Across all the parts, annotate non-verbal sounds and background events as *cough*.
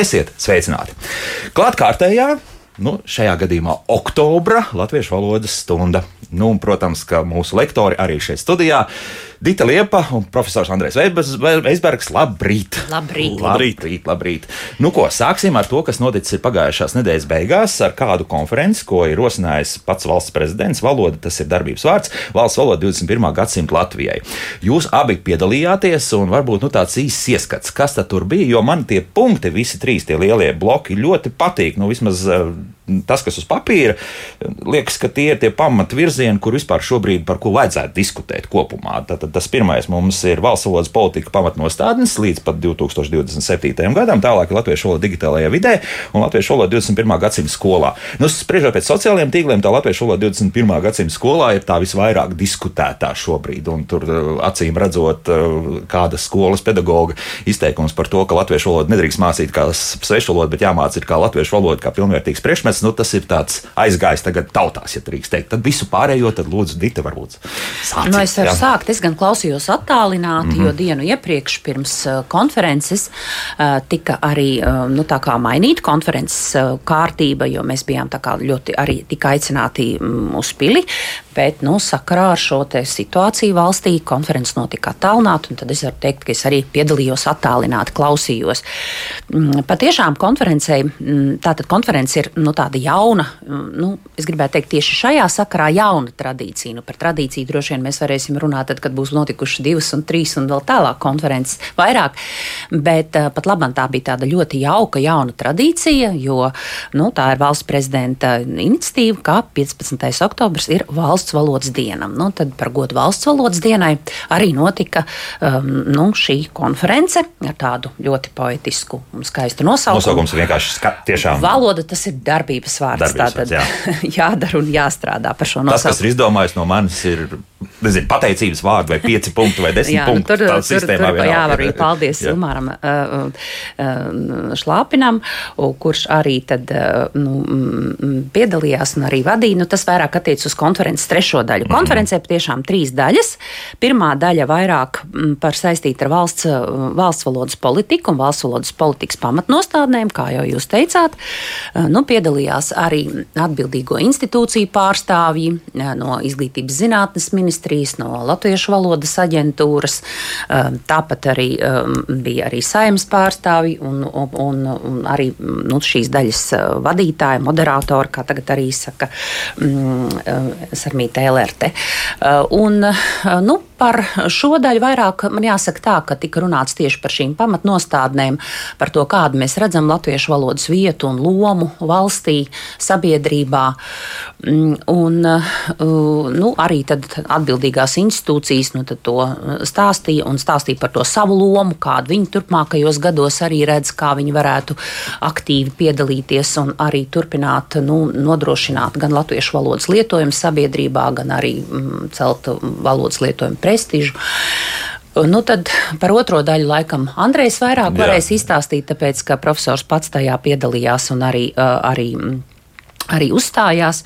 Esiet sveicināti! Klātkārtējā, nu, šajā gadījumā oktobra Latviešu valodas stunda. Nu, un, protams, ka mūsu lektori arī šeit studijā Dita Liepa un profesors Andrēs Veisbergs. Labrīt! Labrīt! Labrīt, labrīt, labrīt! Nu, ko, sāksim ar to, kas noticis pagājušās nedēļas beigās, ar kādu konferenci, ko ir rosinājis pats valsts prezidents. Valoda tas ir darbības vārds - valsts valoda 21. gadsimta Latvijai. Jūs abi piedalījāties, un varbūt nu, tāds īsts ieskats, kas tur bija, jo man tie punkti, visi trīs tie lielie bloki, ļoti patīk. Nu, vismaz uh, tas, kas uz papīra, liekas, ka tie ir tie pamatvirzieni, kur vispār šobrīd par ko vajadzētu diskutēt kopumā. Tad, tas pirmais mums ir valsts valodas politika pamatnostādnes līdz pat 2027. gadam, tālāk latviešu valoda digitālajā vidē un latviešu valoda 21. gadsimta skolā. Nu, spriežot pēc sociālajiem tīkliem, tā latviešu valoda 21. gadsimta skolā ir tā visvairāk diskutētā šobrīd. Un tur uh, acīm redzot, uh, kāda skolas pedagoga izteikums par to, ka latviešu valodu nedrīkst mācīt kā svešu valodu, bet jāmācīt kā latviešu valodu, kā pilnvērtīgs priekšmets, nu, tas ir tāds aizgājis tagad tautās, ja drīkst teikt. Tad visu pārējo, tad lūdzu, Dita, varbūt sākt. Nu, es varu jā. sākt. Es gan klausījos attālināti, mm -hmm. jo dienu iepriekš pirms uh, konferences uh, tika arī uh, nu, mainīta konferences kārtība, jo mēs bijām ļoti arī tika aicināti um, uz pili. Bet nu, sakarā ar šo situāciju valstī konferences notika attālināti, un tad es varu teikt, ka es arī piedalījos attālināti, klausījos. Mm, patiešām konferencei, mm, tātad konference ir nu, tāda jauna, mm, nu, es gribētu teikt, tieši šajā sakarā jauna tradīcija. Nu, par tradīciju droši vien mēs varēsim runāt, tad, kad būs notikušas divas un trīs un vēl tālāk konferences vairāk. Bet uh, pat labam tā bija tāda ļoti jauka jauna tradīcija, jo nu, tā ir valsts prezidenta iniciatīva, ka 15. oktobrs ir valsts valodas dienam. Nu, tad par godu valsts valodas dienai arī notika um, nu, šī konference ar tādu ļoti poetisku un skaistu nosaukumu. Nosaukums vienkārši tiešām. Valoda tas ir darbības vārds. Darbības vārds, jā. *laughs* jādara un jāstrādā par šo nosaukumu. Tas, kas ir izdomājis no manis, ir nezinu, pateicības vārdu, vai pieci punkti, vai desmit jā, nu, punkti. Tur, tur, tur, tur jā, arī *laughs* paldies Ilmāram uh, uh, Šlāpinam, kurš arī tad, uh, nu, piedalījās un arī vadīja. Nu, tas vairāk attiec uz konferences trešo daļu. Mm. Konferencē patiešām trīs daļas. Pirmā daļa vairāk par saistīta ar valsts, valsts valodas politiku un valsts valodas politikas pamatnostādnēm, kā jau jūs teicāt. Nu, piedalījās arī atbildīgo institūciju pārstāvji no izglītības zinātnes ministrijas ministrijas, no Latviešu valodas aģentūras. Um, tāpat arī um, bija arī saimnes pārstāvji un, un, un, arī nu, šīs daļas uh, vadītāji, moderatori, kā tagad arī saka mm, uh, Sarmīta LRT. Uh, un, nu, Par šo daļu vairāk man jāsaka tā, ka tika runāts tieši par šīm pamatnostādnēm, par to, kādu mēs redzam latviešu valodas vietu un lomu valstī, sabiedrībā. Mm, un nu, arī atbildīgās institūcijas nu, to stāstīja un stāstīja par to savu lomu, kādu viņi turpmākajos gados arī redz, kā viņi varētu aktīvi piedalīties un arī turpināt nu, nodrošināt gan latviešu valodas lietojumu sabiedrībā, gan arī mm, celt valodas lietojumu prestižu. Nu, tad par otro daļu laikam Andrejs vairāk Jā. varēs izstāstīt, tāpēc ka profesors pats tajā piedalījās un arī, arī arī uzstājās.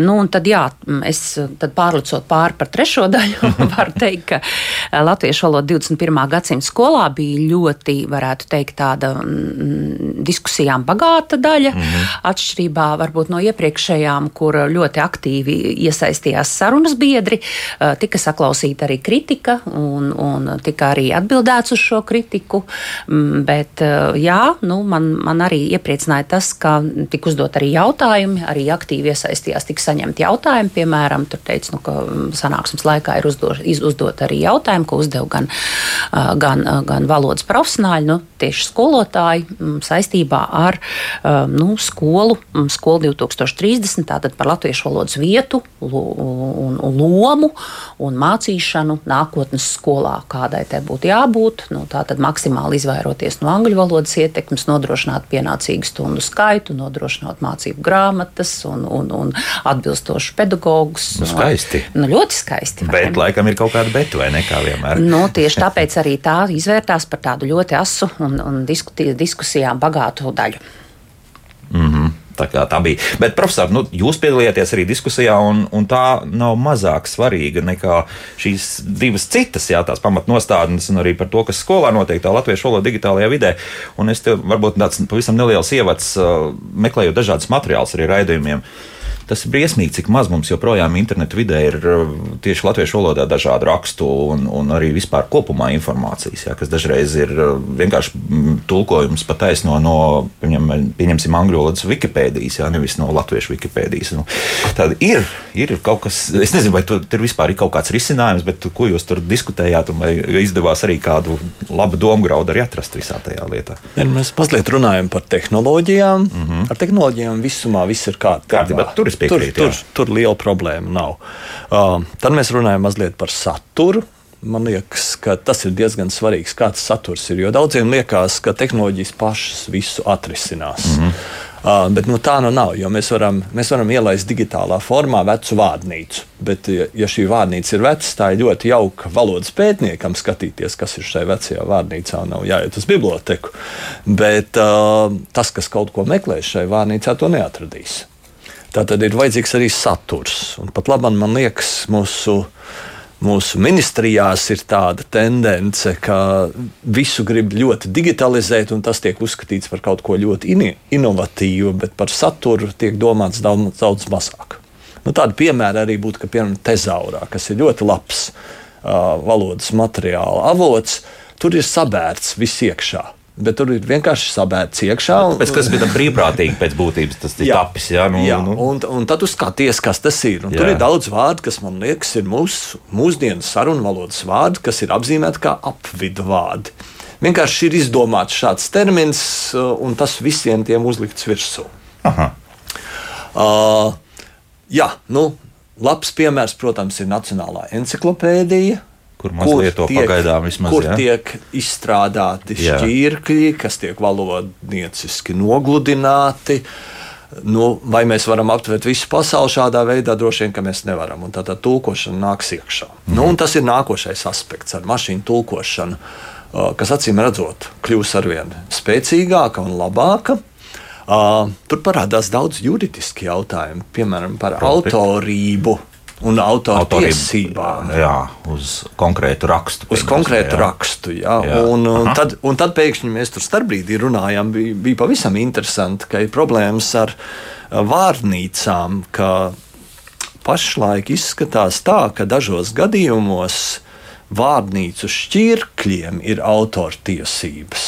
Nu, tad, jā, es tad pārlicot pāri par trešo daļu, *laughs* varu teikt, ka eh, latviešu valoda 21. gadsimta skolā bija ļoti, varētu teikt, tāda mm, diskusijām bagāta daļa, mm -hmm. atšķirībā varbūt no iepriekšējām, kur ļoti aktīvi iesaistījās sarunas biedri, eh, tika saklausīta arī kritika un, un tika arī atbildēts uz šo kritiku, mm, bet eh, jā, nu, man, man arī iepriecināja tas, ka tika uzdot arī jautājumi, jautājumi, arī aktīvi iesaistījās, tika saņemti jautājumi. Piemēram, tur teica, nu, ka mm, sanāksmes laikā ir uzdot, uzdot arī jautājumi, ko uzdev gan, gan, gan valodas profesionāļi, nu, tieši skolotāji mm, saistībā ar nu, skolu, mm, skolu 2030, tātad par latviešu valodas vietu un lomu un mācīšanu nākotnes skolā, kādai tai būtu jābūt. Nu, tātad maksimāli izvairoties no angļu valodas ietekmes, nodrošināt pienācīgu stundu skaitu, nodrošināt mācību grāmatu grāmatas un, un, un atbilstošus pedagogus. Nu, skaisti. Nu, ļoti skaisti. Bet ne? laikam ir kaut kāda bet vai ne kā vienmēr. Nu, tieši tāpēc arī tā izvērtās par tādu ļoti asu un, un diskusijām bagātu daļu. Mm -hmm. Tā, tā bija. Bet, profesor, nu, jūs piedalījāties arī diskusijā, un, un tā nav mazāk svarīga nekā šīs divas citas, jā, tās pamatnostādnes, un arī par to, kas skolā notiek, tā latviešu valoda digitālajā vidē. Un es te varbūt tāds pavisam neliels ievads, meklējot dažādas materiālus arī raidījumiem. Uh, tas ir briesmīgi, cik maz mums joprojām internetu vidē ir uh, tieši latviešu valodā dažādu rakstu un, un arī vispār kopumā informācijas, jā, kas dažreiz ir uh, vienkārši mm, tulkojums pataisno no, pieņem, pieņemsim, angļu valodas Wikipēdijas, jā, nevis no latviešu Wikipēdijas. Nu, tad ir, ir kaut kas, es nezinu, vai tur vispār ir kaut kāds risinājums, bet ko jūs tur diskutējāt, un vai izdevās arī kādu labu domu graudu arī atrast visā tajā lietā? Ja, mēs mazliet runājam par tehnoloģijām. Mm -hmm. Ar tehnoloģijām visumā viss ir kārtībā. kārtībā tur piekrīt, tur, tur, tur liela problēma nav. Uh, tad mēs runājam mazliet par saturu. Man liekas, ka tas ir diezgan svarīgs, kāds saturs ir. Jo daudziem liekas, ka tehnoloģijas pašas visu atrisinās. Mm -hmm. Uh, bet nu, tā nu nav, jo mēs varam, mēs varam ielaist digitālā formā vecu vārnīcu. Bet, ja, šī vārnīca ir veca, tā ir ļoti jauka valodas pētniekam skatīties, kas ir šajā vecajā vārnīcā. Nav jāiet uz biblioteku. Bet uh, tas, kas kaut ko meklēs šajā vārnīcā, to neatradīs. Tā tad ir vajadzīgs arī saturs. Un pat labi, man liekas, mūsu, mūsu ministrijās ir tāda tendence, ka visu grib ļoti digitalizēt, un tas tiek uzskatīts par kaut ko ļoti in inovatīvu, bet par saturu tiek domāts daudz, daudz mazāk. Nu, tāda piemēra arī būtu, ka piemēram tezaurā, kas ir ļoti labs uh, valodas materiāla avots, tur ir sabērts viss iekšā bet tur ir vienkārši sabērts iekšā. Un, Pēc kas bija brīvprātīgi pēc būtības tas ir jā, tapis. Jā, nu, jā nu. Un, un tad tu skaties, kas tas ir. Un tur ir daudz vārdu, kas man liekas ir mūsu mūsdienu sarunu valodas vārdi, kas ir apzīmēti kā apvidu vārdi. Vienkārši ir izdomāts šāds termins, un tas visiem tiem uzlikts virsū. Aha. Uh, jā, nu, labs piemērs, protams, ir Nacionālā encyklopēdija kur mazliet to pagaidām vismaz. Kur ja? tiek izstrādāti jā. šķirkļi, kas tiek valodnieciski nogludināti. Nu, vai mēs varam aptvert visu pasauli šādā veidā? Droši vien, ka mēs nevaram. Un tātad tulkošana nāks iekšā. Mm. Nu, tas ir nākošais aspekts ar mašīnu tulkošanu, kas acīm redzot, kļūs arvien spēcīgāka un labāka. Uh, tur parādās daudz juridiski jautājumi, piemēram, par Proti. autorību un autortiesībām. Jā, uz konkrētu rakstu. Uz konkrētu jā. rakstu, jā. jā. Un, un, tad, un tad pēkšņi mēs tur starpbrīdī runājām, bija, bija pavisam interesanti, ka ir problēmas ar vārnīcām, ka pašlaik izskatās tā, ka dažos gadījumos vārnīcu šķirkļiem ir autortiesības.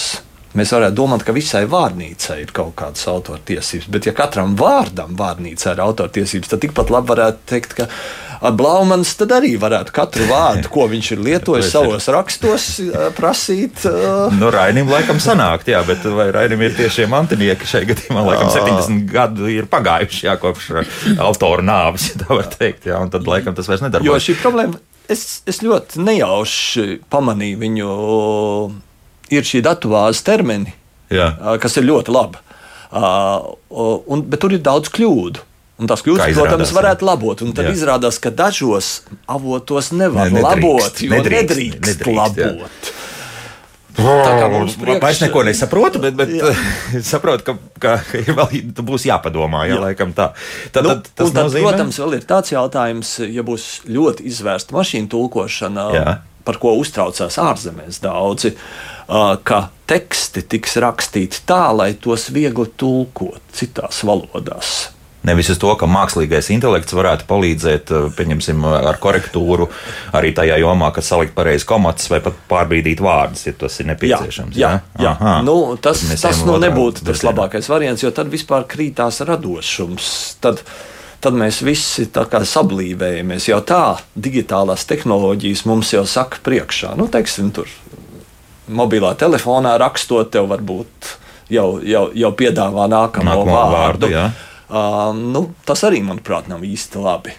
Mēs varētu domāt, ka visai vārnīcai ir kaut kādas autortiesības, bet ja katram vārdam vārnīcā ir autortiesības, tad tikpat labi varētu teikt, ka Blaumans arī varētu katru vārdu, ko viņš ir *laughs* lietojis savos rakstos, prasīt. Uh... Nu, Rainim laikam sanākt, jā, bet vai Rainim ir tiešie mantinieki šai gadījumā, laikam 70 gadu ir pagājuši, jā, kopš autora nāves, ja tā var teikt, jā, un tad laikam tas vairs nedarbojas. Jo šī problēma, es, es ļoti nejauši pamanīju viņu ir šī datu vāzes termini, Jā. kas ir ļoti labi. Un, bet tur ir daudz kļūdu. Un tās kļūdas, protams, varētu labot. Un tad jā. izrādās, ka dažos avotos nevar ne, nedrīkst, labot, jo nedrīkst, nedrīkst, nedrīkst labot. Jā. Priekš... Vairs neko nesaprotu, bet, bet *laughs* saprotu, ka, ka vēl būs jāpadomā. Jā, jā. laikam tā. Tad, nu, tad, tad, nozīmē... Protams, vēl ir tāds jautājums, ja būs ļoti izvērsta mašīnu tulkošana, jā. Par ko uztraucās ārzemēs daudzi. Uh, ka teksti tiks rakstīti tā, lai tos viegli tulkot citās valodās. Nevis uz to, ka mākslīgais intelekts varētu palīdzēt, pieņemsim, ar korektūru arī tajā jomā, ka salikt pareizi komatus vai pat pārbīdīt vārdus, ja tas ir nepieciešams. Jā, jā, jā. Aha. Nu, tas, tas nu nebūtu tas labākais variants, jo tad vispār krītās radošums. Tad, tad mēs visi sablīvējamies. Jau tā digitālās tehnoloģijas mums jau saka priekšā. Nu, teiksim, tur mobilā telefonā rakstot, tev varbūt jau, jau, jau piedāvā nākamo, nākamo vārdu. vārdu uh, nu, tas arī, manuprāt, nav īsti labi.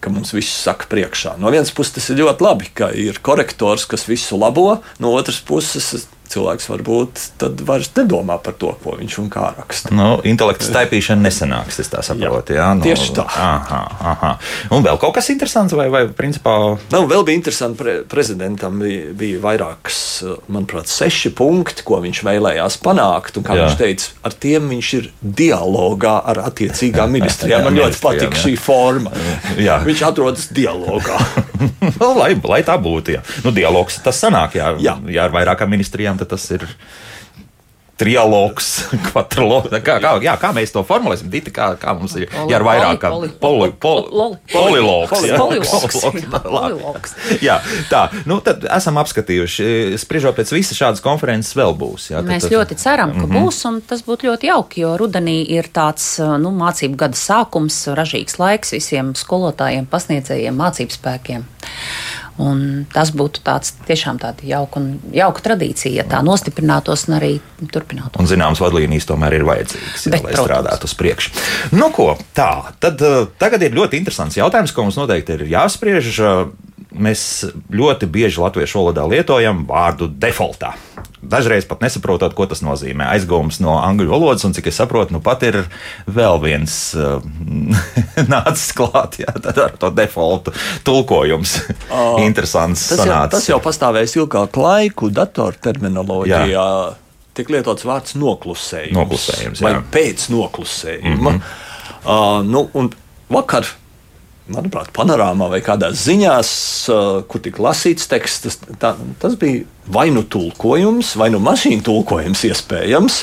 Mums viss saka priekšā. No vienas puses, tas ir ļoti labi, ka ir korektors, kas visu labo, no otras puses, cilvēks varbūt tad vairs nedomā par to, ko viņš un kā raksta. Nu, intelekta staipīšana nesanāks, es tā saprotu. Jā, jā nu, tieši tā. Aha, aha. Un vēl kaut kas interesants, vai, vai principā. Nu, vēl bija interesanti, pre prezidentam bija, bija vairākas, manuprāt, seši punkti, ko viņš vēlējās panākt. Un, kā jā. viņš teica, ar tiem viņš ir dialogā ar attiecīgām *laughs* ministrijām. Man ļoti patīk šī forma. *laughs* Jā. Viņš atrodas dialogā. *laughs* Nu, lai, lai tā būtu. Jā. Nu, dialogs tas sanāk, jā, jā. jā ar vairākām ministrijām tas ir trialogs, *laughs* kvatrologs. Kā, kā, jā, kā mēs to formulēsim? Dita, kā, kā mums ir jā, vairāk *laughs* kā *laughs* polilogs. Jā, tā. Nu, tad esam apskatījuši. Spriežot pēc visas šādas konferences vēl būs. Jā, mēs tad, ļoti ceram, ka mm -hmm. būs, un tas būtu ļoti jauki, jo rudenī ir tāds nu, mācību gada sākums, ražīgs laiks visiem skolotājiem, pasniedzējiem, mācību spēkiem. Un tas būtu tāds tiešām tāda jauka, jauka tradīcija, ja tā nostiprinātos un arī turpinātos. Un zināmas vadlīnijas tomēr ir vajadzīgas, jā, Bet, lai protams. strādātu uz priekšu. Nu, ko tā, tad uh, tagad ir ļoti interesants jautājums, ko mums noteikti ir jāspriež. Uh, mēs ļoti bieži latviešu valodā lietojam vārdu defaultā. Dažreiz pat nesaprotot, ko tas nozīmē. Aizgūms no angļu valodas, un cik es saprotu, nu pat ir vēl viens uh, *laughs* nācis klāt jā, ar to defaultu tulkojums. Oh, *laughs* Interesants. Tas jau, tas jau pastāvēs ilgāku laiku datorterminoloģijā. Jā. Tiek lietots vārds noklusējums, noklusējums vai pēc noklusējuma. Mm -hmm. uh, nu, vakar manuprāt, panorāmā vai kādās ziņās, kur tika lasīts teksts, tas, tā, tas bija vai nu tulkojums, vai nu mašīnu tulkojums iespējams.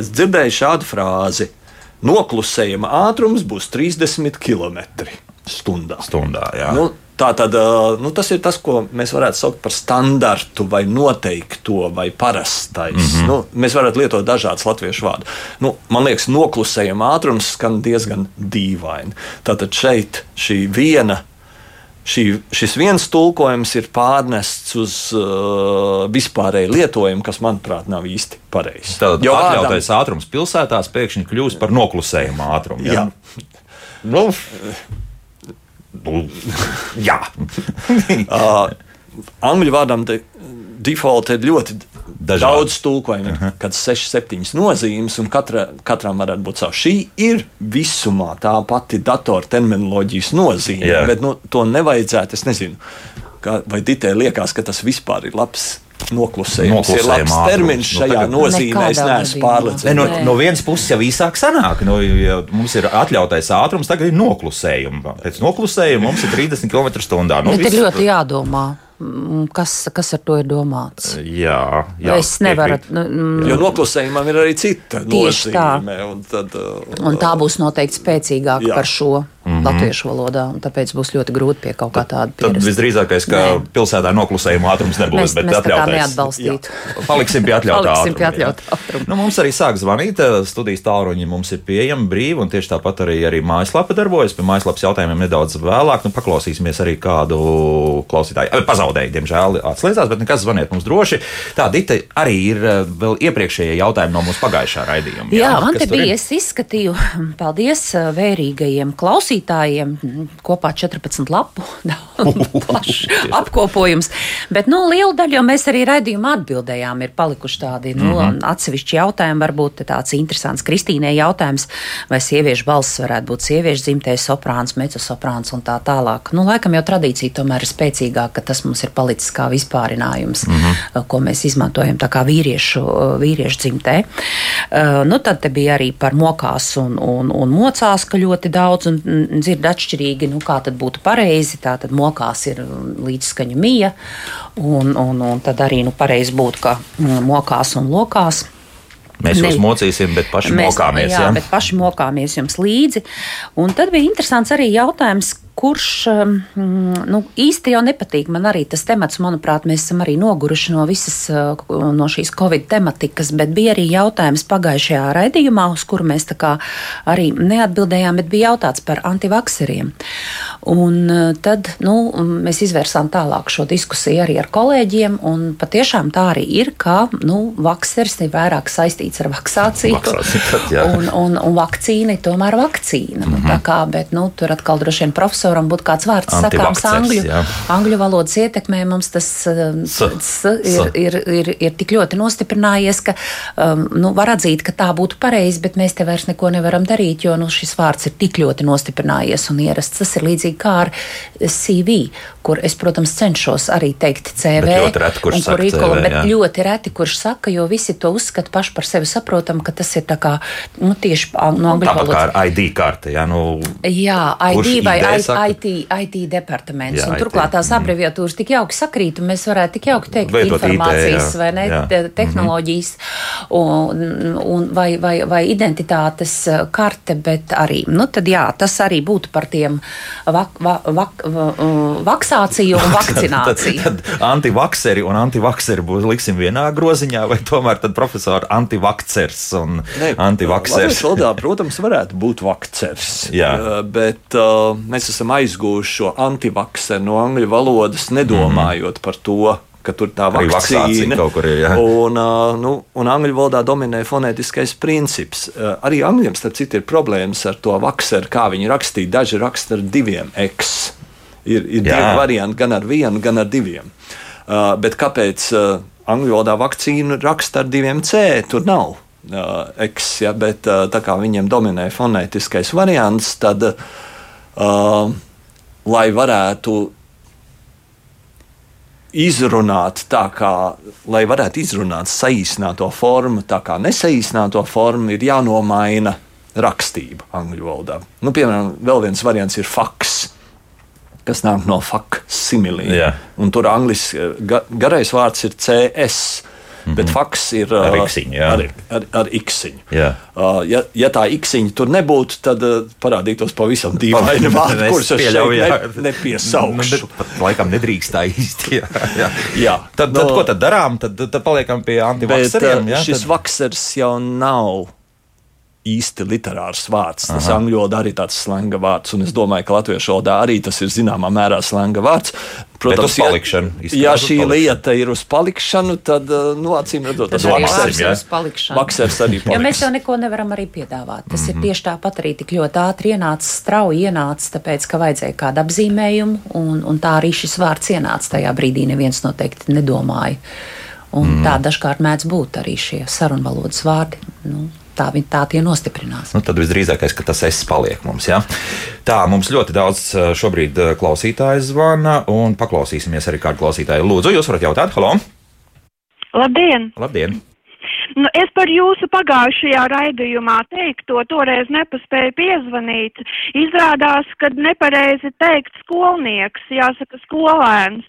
Es dzirdēju šādu frāzi: Noklusējuma ātrums būs 30 km/h. Stundā, jā. Nu, Tā tad, nu, tas ir tas, ko mēs varētu saukt par standartu, vai noteikto, vai parastais. Mm -hmm. nu, mēs varētu lietot dažādas latviešu vārdus. Nu, man liekas, noklusējuma ātrums skan diezgan dīvaini. Tātad šeit šī viena. Šī, šis viens tulkojums ir pārnests uz uh, vispārēju lietojumu, kas, manuprāt, nav īsti pareizs. Tātad jau atļautais ātrums pilsētās pēkšņi kļūst par noklusējumu ātrumu. Ja? Jā. Nu, Nu, *laughs* jā. *laughs* uh, angļu vārdam default ir ļoti Dažādi. daudz tulkojumu, uh -huh. kad 6, 7 nozīmes, un katra, katram varētu būt savs. Šī ir visumā tā pati datorterminoloģijas nozīme, yeah. bet nu, to nevajadzētu. Es nezinu, kā, vai Ditē liekas, ka tas vispār ir labs noklusējums ir labs termins nu, šajā nu, nozīmē. Es neesmu pārliecināts. Ne, no, no vienas puses jau īsāk sanāk. No, ja mums ir atļautais ātrums, tagad ir noklusējums. Pēc noklusējuma mums ir 30 km/h. Nu, ir ļoti jādomā. Mm, kas, kas ar to ir domāts? Jā, jā es nevaru. Nu, mm, jo noklusējumam ir arī cita nozīme. Un, tad, uh, un tā būs noteikti spēcīgāka jā. par šo mm -hmm. latviešu valodā. Tāpēc būs ļoti grūti pie kaut kā tāda. Tad visdrīzākais, ka Nē. pilsētā noklusējuma ātrums nebūs. Mēs, mēs tā kā neatbalstītu. Jā. Paliksim pie atļautā Paliksim pie atļautā ātruma. Nu, mums arī sāk zvanīt. Eh, studijas tālruņi mums ir pieejami brīvi, un tieši tāpat arī, arī mājaslapa darbojas. Pie mājaslapas jautājumiem nedaudz vēlāk. Nu, paklausīsimies arī kādu klausītāju. Pazaudēju, diemžēl, atslēdzās, bet nekas zvaniet mums droši. Tā Dita arī ir eh, vēl iepriekšējie jautājumi no mūsu pagājušā raidījuma. Jā, jā man te bija, es izskatīju, *clears throat* paldies eh, vērīgajiem klausītājiem kopā 14 lapu *laughs* *laughs* plašs apkopojums. Bet nu, liela daļa, jo mēs arī raidījumā atbildējām, ir palikuši tādi nu, mm -hmm. atsevišķi jautājumi. Varbūt tāds interesants Kristīnai jautājums, vai sieviešu balss varētu būt sieviešu dzimtais soprāns, mecosoprāns un tā tālāk. Nu, laikam jau tradīcija tomēr ir spēcīgāka, ka tas mums ir palicis kā vispārinājums, mm -hmm. ko mēs izmantojam tā kā vīriešu, vīriešu dzimtē. Uh, nu, tad bija arī par mokās un, un, un mocās, ka ļoti daudz un dzird atšķirīgi, nu, kā tad būtu pareizi. Tā tad mokās ir līdzskaņa mija, un, un, un tad arī nu, pareizi būtu, ka mm, mokās un lokās. Mēs jūs mocīsim, bet paši mēs, mokāmies. Jā, jā, bet paši mokāmies jums līdzi. Un tad bija interesants arī jautājums, kurš um, nu, īsti jau nepatīk. Man arī tas temats, manuprāt, mēs esam arī noguruši no visas uh, no šīs covid tematikas, bet bija arī jautājums pagājušajā raidījumā, uz kuru mēs arī neatbildējām, bet bija jautāts par antivakseriem. Un uh, tad nu, mēs izvērsām tālāk šo diskusiju arī ar kolēģiem. Patiešām tā arī ir, ka nu, vaksers ir vairāk saistīts ar vaksāciju. Vaksācija, un, un, un vakcīna ir tomēr vakcīna. Mm -hmm. kā, bet nu, tur atkal droši vien profesoram būtu kāds vārds sakāms angļu, jā. angļu valodas ietekmē. Mums tas uh, s, s, ir, ir, ir, ir tik ļoti nostiprinājies, ka um, nu, var atzīt, ka tā būtu pareizi, bet mēs te vairs neko nevaram darīt, jo nu, šis vārds ir tik ļoti nostiprinājies un ierasts. Tas ir līdzīgi kā ar CV, kur es, protams, cenšos arī teikt CV. Bet ļoti reti, kurš saka kurikulu, CV, bet jā. ļoti reti, kurš saka, jo visi to uzskata paši par sevi saprotam, ka tas ir tā kā, nu, tieši no angļu Tāpat kā valodas. ar ID karte. Jā, nu, Jā, ID vai ID saka? IT, IT departaments. Jā, un IT, turklāt tās abreviatūras tik jauki sakrīt, un mēs varētu tik jauki teikt Lietot IT, informācijas jā. vai ne, Jā. te- tehnoloģijas un, un vai, vai, vai identitātes eh, karte, bet arī, nu tad jā, tas arī būtu par tiem vak, vak, vak, va- vaksāciju un *laughs* vakcināciju. Tad, tad antivakseri un antivakseri būs liksim vienā groziņā, vai tomēr tad profesori antivakcers un antivaksers. Latvijas valodā, protams, varētu būt vakcers. Jā. Uh, Bet uh, mēs esam aizgūši šo antivakseru no angļu valodas, nedomājot par to, ka tur tā vakcīna kaut kur ir, jā. Un, uh, nu, un angļu valodā dominē fonētiskais princips. Uh, arī angļiem, starp citu, ir problēmas ar to vakseru, kā viņi rakstīja. Daži raksta ar diviem X. Ir, ir divi varianti, gan ar vienu, gan ar diviem. Uh, bet kāpēc uh, angļu valodā vakcīnu raksta ar diviem C? Tur nav uh, X, ja, bet uh, tā kā viņiem dominē fonētiskais variants, tad, uh, lai varētu izrunāt tā, kā, lai varētu izrunāt saīsināto formu, tā kā nesaīsināto formu, ir jānomaina rakstība angļu valodā. Nu, piemēram, vēl viens variants ir faks kas nāk no faksimilija. Tur angļuiski ga, garais vārds ir CS. Mm -hmm. Bet faks ir. Ar iksiņu, jā. Ar, ar, ar iksiņu. Uh, ja, ja tā iksiņa tur nebūtu, tad uh, parādītos pavisam *laughs* dīvaini vārdi, kurus es pieļauju, ne, nepiesaukšu. *laughs* Nu, bet laikam nedrīkst tā īsti. Jā, *laughs* jā. Jā. Tad, No- tad, ko tad darām? Tad, tad paliekam pie Bet antivakseriem. uh, jā, šis tad- vaksers jau nav īsti literārs vārds. Tas Aha. angļu valodā arī tāds slanga vārds, un es domāju, ka latviešu valodā arī tas ir zināmā mērā slanga vārds. palikšanu, ja, ja uz šī palikšanu. lieta ir uz palikšanu, tad, uh, nu, acīm redzot, tas arī jā. vārds uz palikšanu. vaksers arī Jo mēs paliks. jau neko nevaram arī piedāvāt. Tas mm Mhm. -hmm. ir tieši tāpat arī tik ļoti ātri ienācis, strauji ienācis, tāpēc, ka vajadzēja kādu apzīmējumu, un, un tā arī šis vārds ienāca tajā brīdī. Neviens noteikti nedomāja. Un Mhm. mm. tā dažkārt mēdz būt arī šie sarunvalodas vārdi. Nu, tā, viņi- tā tie nostiprinās. Nu, tad visdrīzākais, ka tas es paliek mums. Ja? Tā, mums ļoti daudz uh, šobrīd uh, klausītāju zvana, un paklausīsimies arī kādu klausītāju. Lūdzu, jūs varat jautāt, halo! Labdien! Labdien! Nu, es par jūsu pagājušajā raidījumā teikto toreiz nepaspēju piezvanīt. Izrādās, ka nepareizi teikt skolnieks, jāsaka skolēns,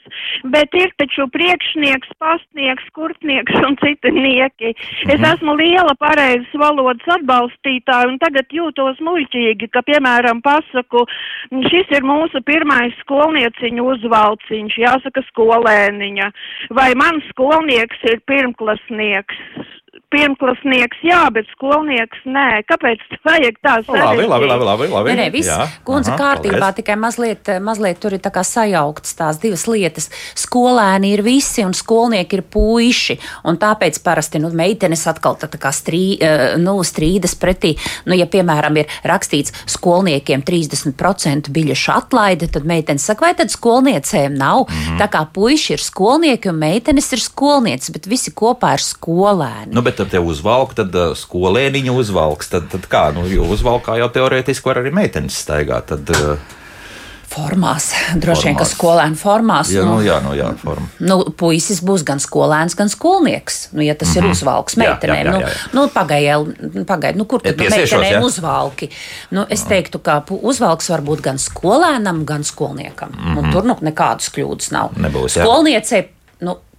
bet ir taču priekšnieks, pastnieks, kurtnieks un citi nieki. Es esmu liela pareizes valodas atbalstītāja un tagad jūtos muļķīgi, ka, piemēram, pasaku, šis ir mūsu pirmais skolnieciņu uzvalciņš, jāsaka skolēniņa, vai mans skolnieks ir pirmklasnieks. Pirmklasnieks, jā, bet skolnieks nē. Kāpēc vajag tā Nu, Labi, labi, labi. labi, labi. Nē, nē, viss Jā, kundze aha, kārtībā, paldies. tikai mazliet, mazliet tur ir tā kā sajauktas tās divas lietas. Skolēni ir visi un skolnieki ir puiši, un tāpēc parasti, nu, meitenes atkal tā, tā kā strī, eh, nu, strīdas pretī. Nu, ja, piemēram, ir rakstīts skolniekiem 30% biļešu atlaide, tad meitenes saka, vai tad skolniecēm nav? Mm Mhm. -hmm. Tā kā puiši ir skolnieki un meitenes ir skolnieces, bet visi kopā ir skolēni. Nu, bet tad te uzvalk, tad uh, skolēniņu uzvalks. Tad, tad kā, nu, jo uzvalkā jau teorētiski var arī meitenes staigāt. Tad, uh, Formās, droši vien, ka skolēni formās. jā, nu, nu, jā, nu, jā, forma. Nu, puisis būs gan skolēns, gan skolnieks. Nu, ja tas mm -hmm. ir uzvalks Mhm. Jā, jā, meitenēm, jā, nu, jā, jā. nu, pagaidiet, pagaid, nu, kur tad nu, meitenēm jā? uzvalki? Nu, es teiktu, ka uzvalks var būt gan skolēnam, gan skolniekam. Mm -hmm. Un tur nu, nekādas kļūdas nav. Nebūs, jā. Skolniecei,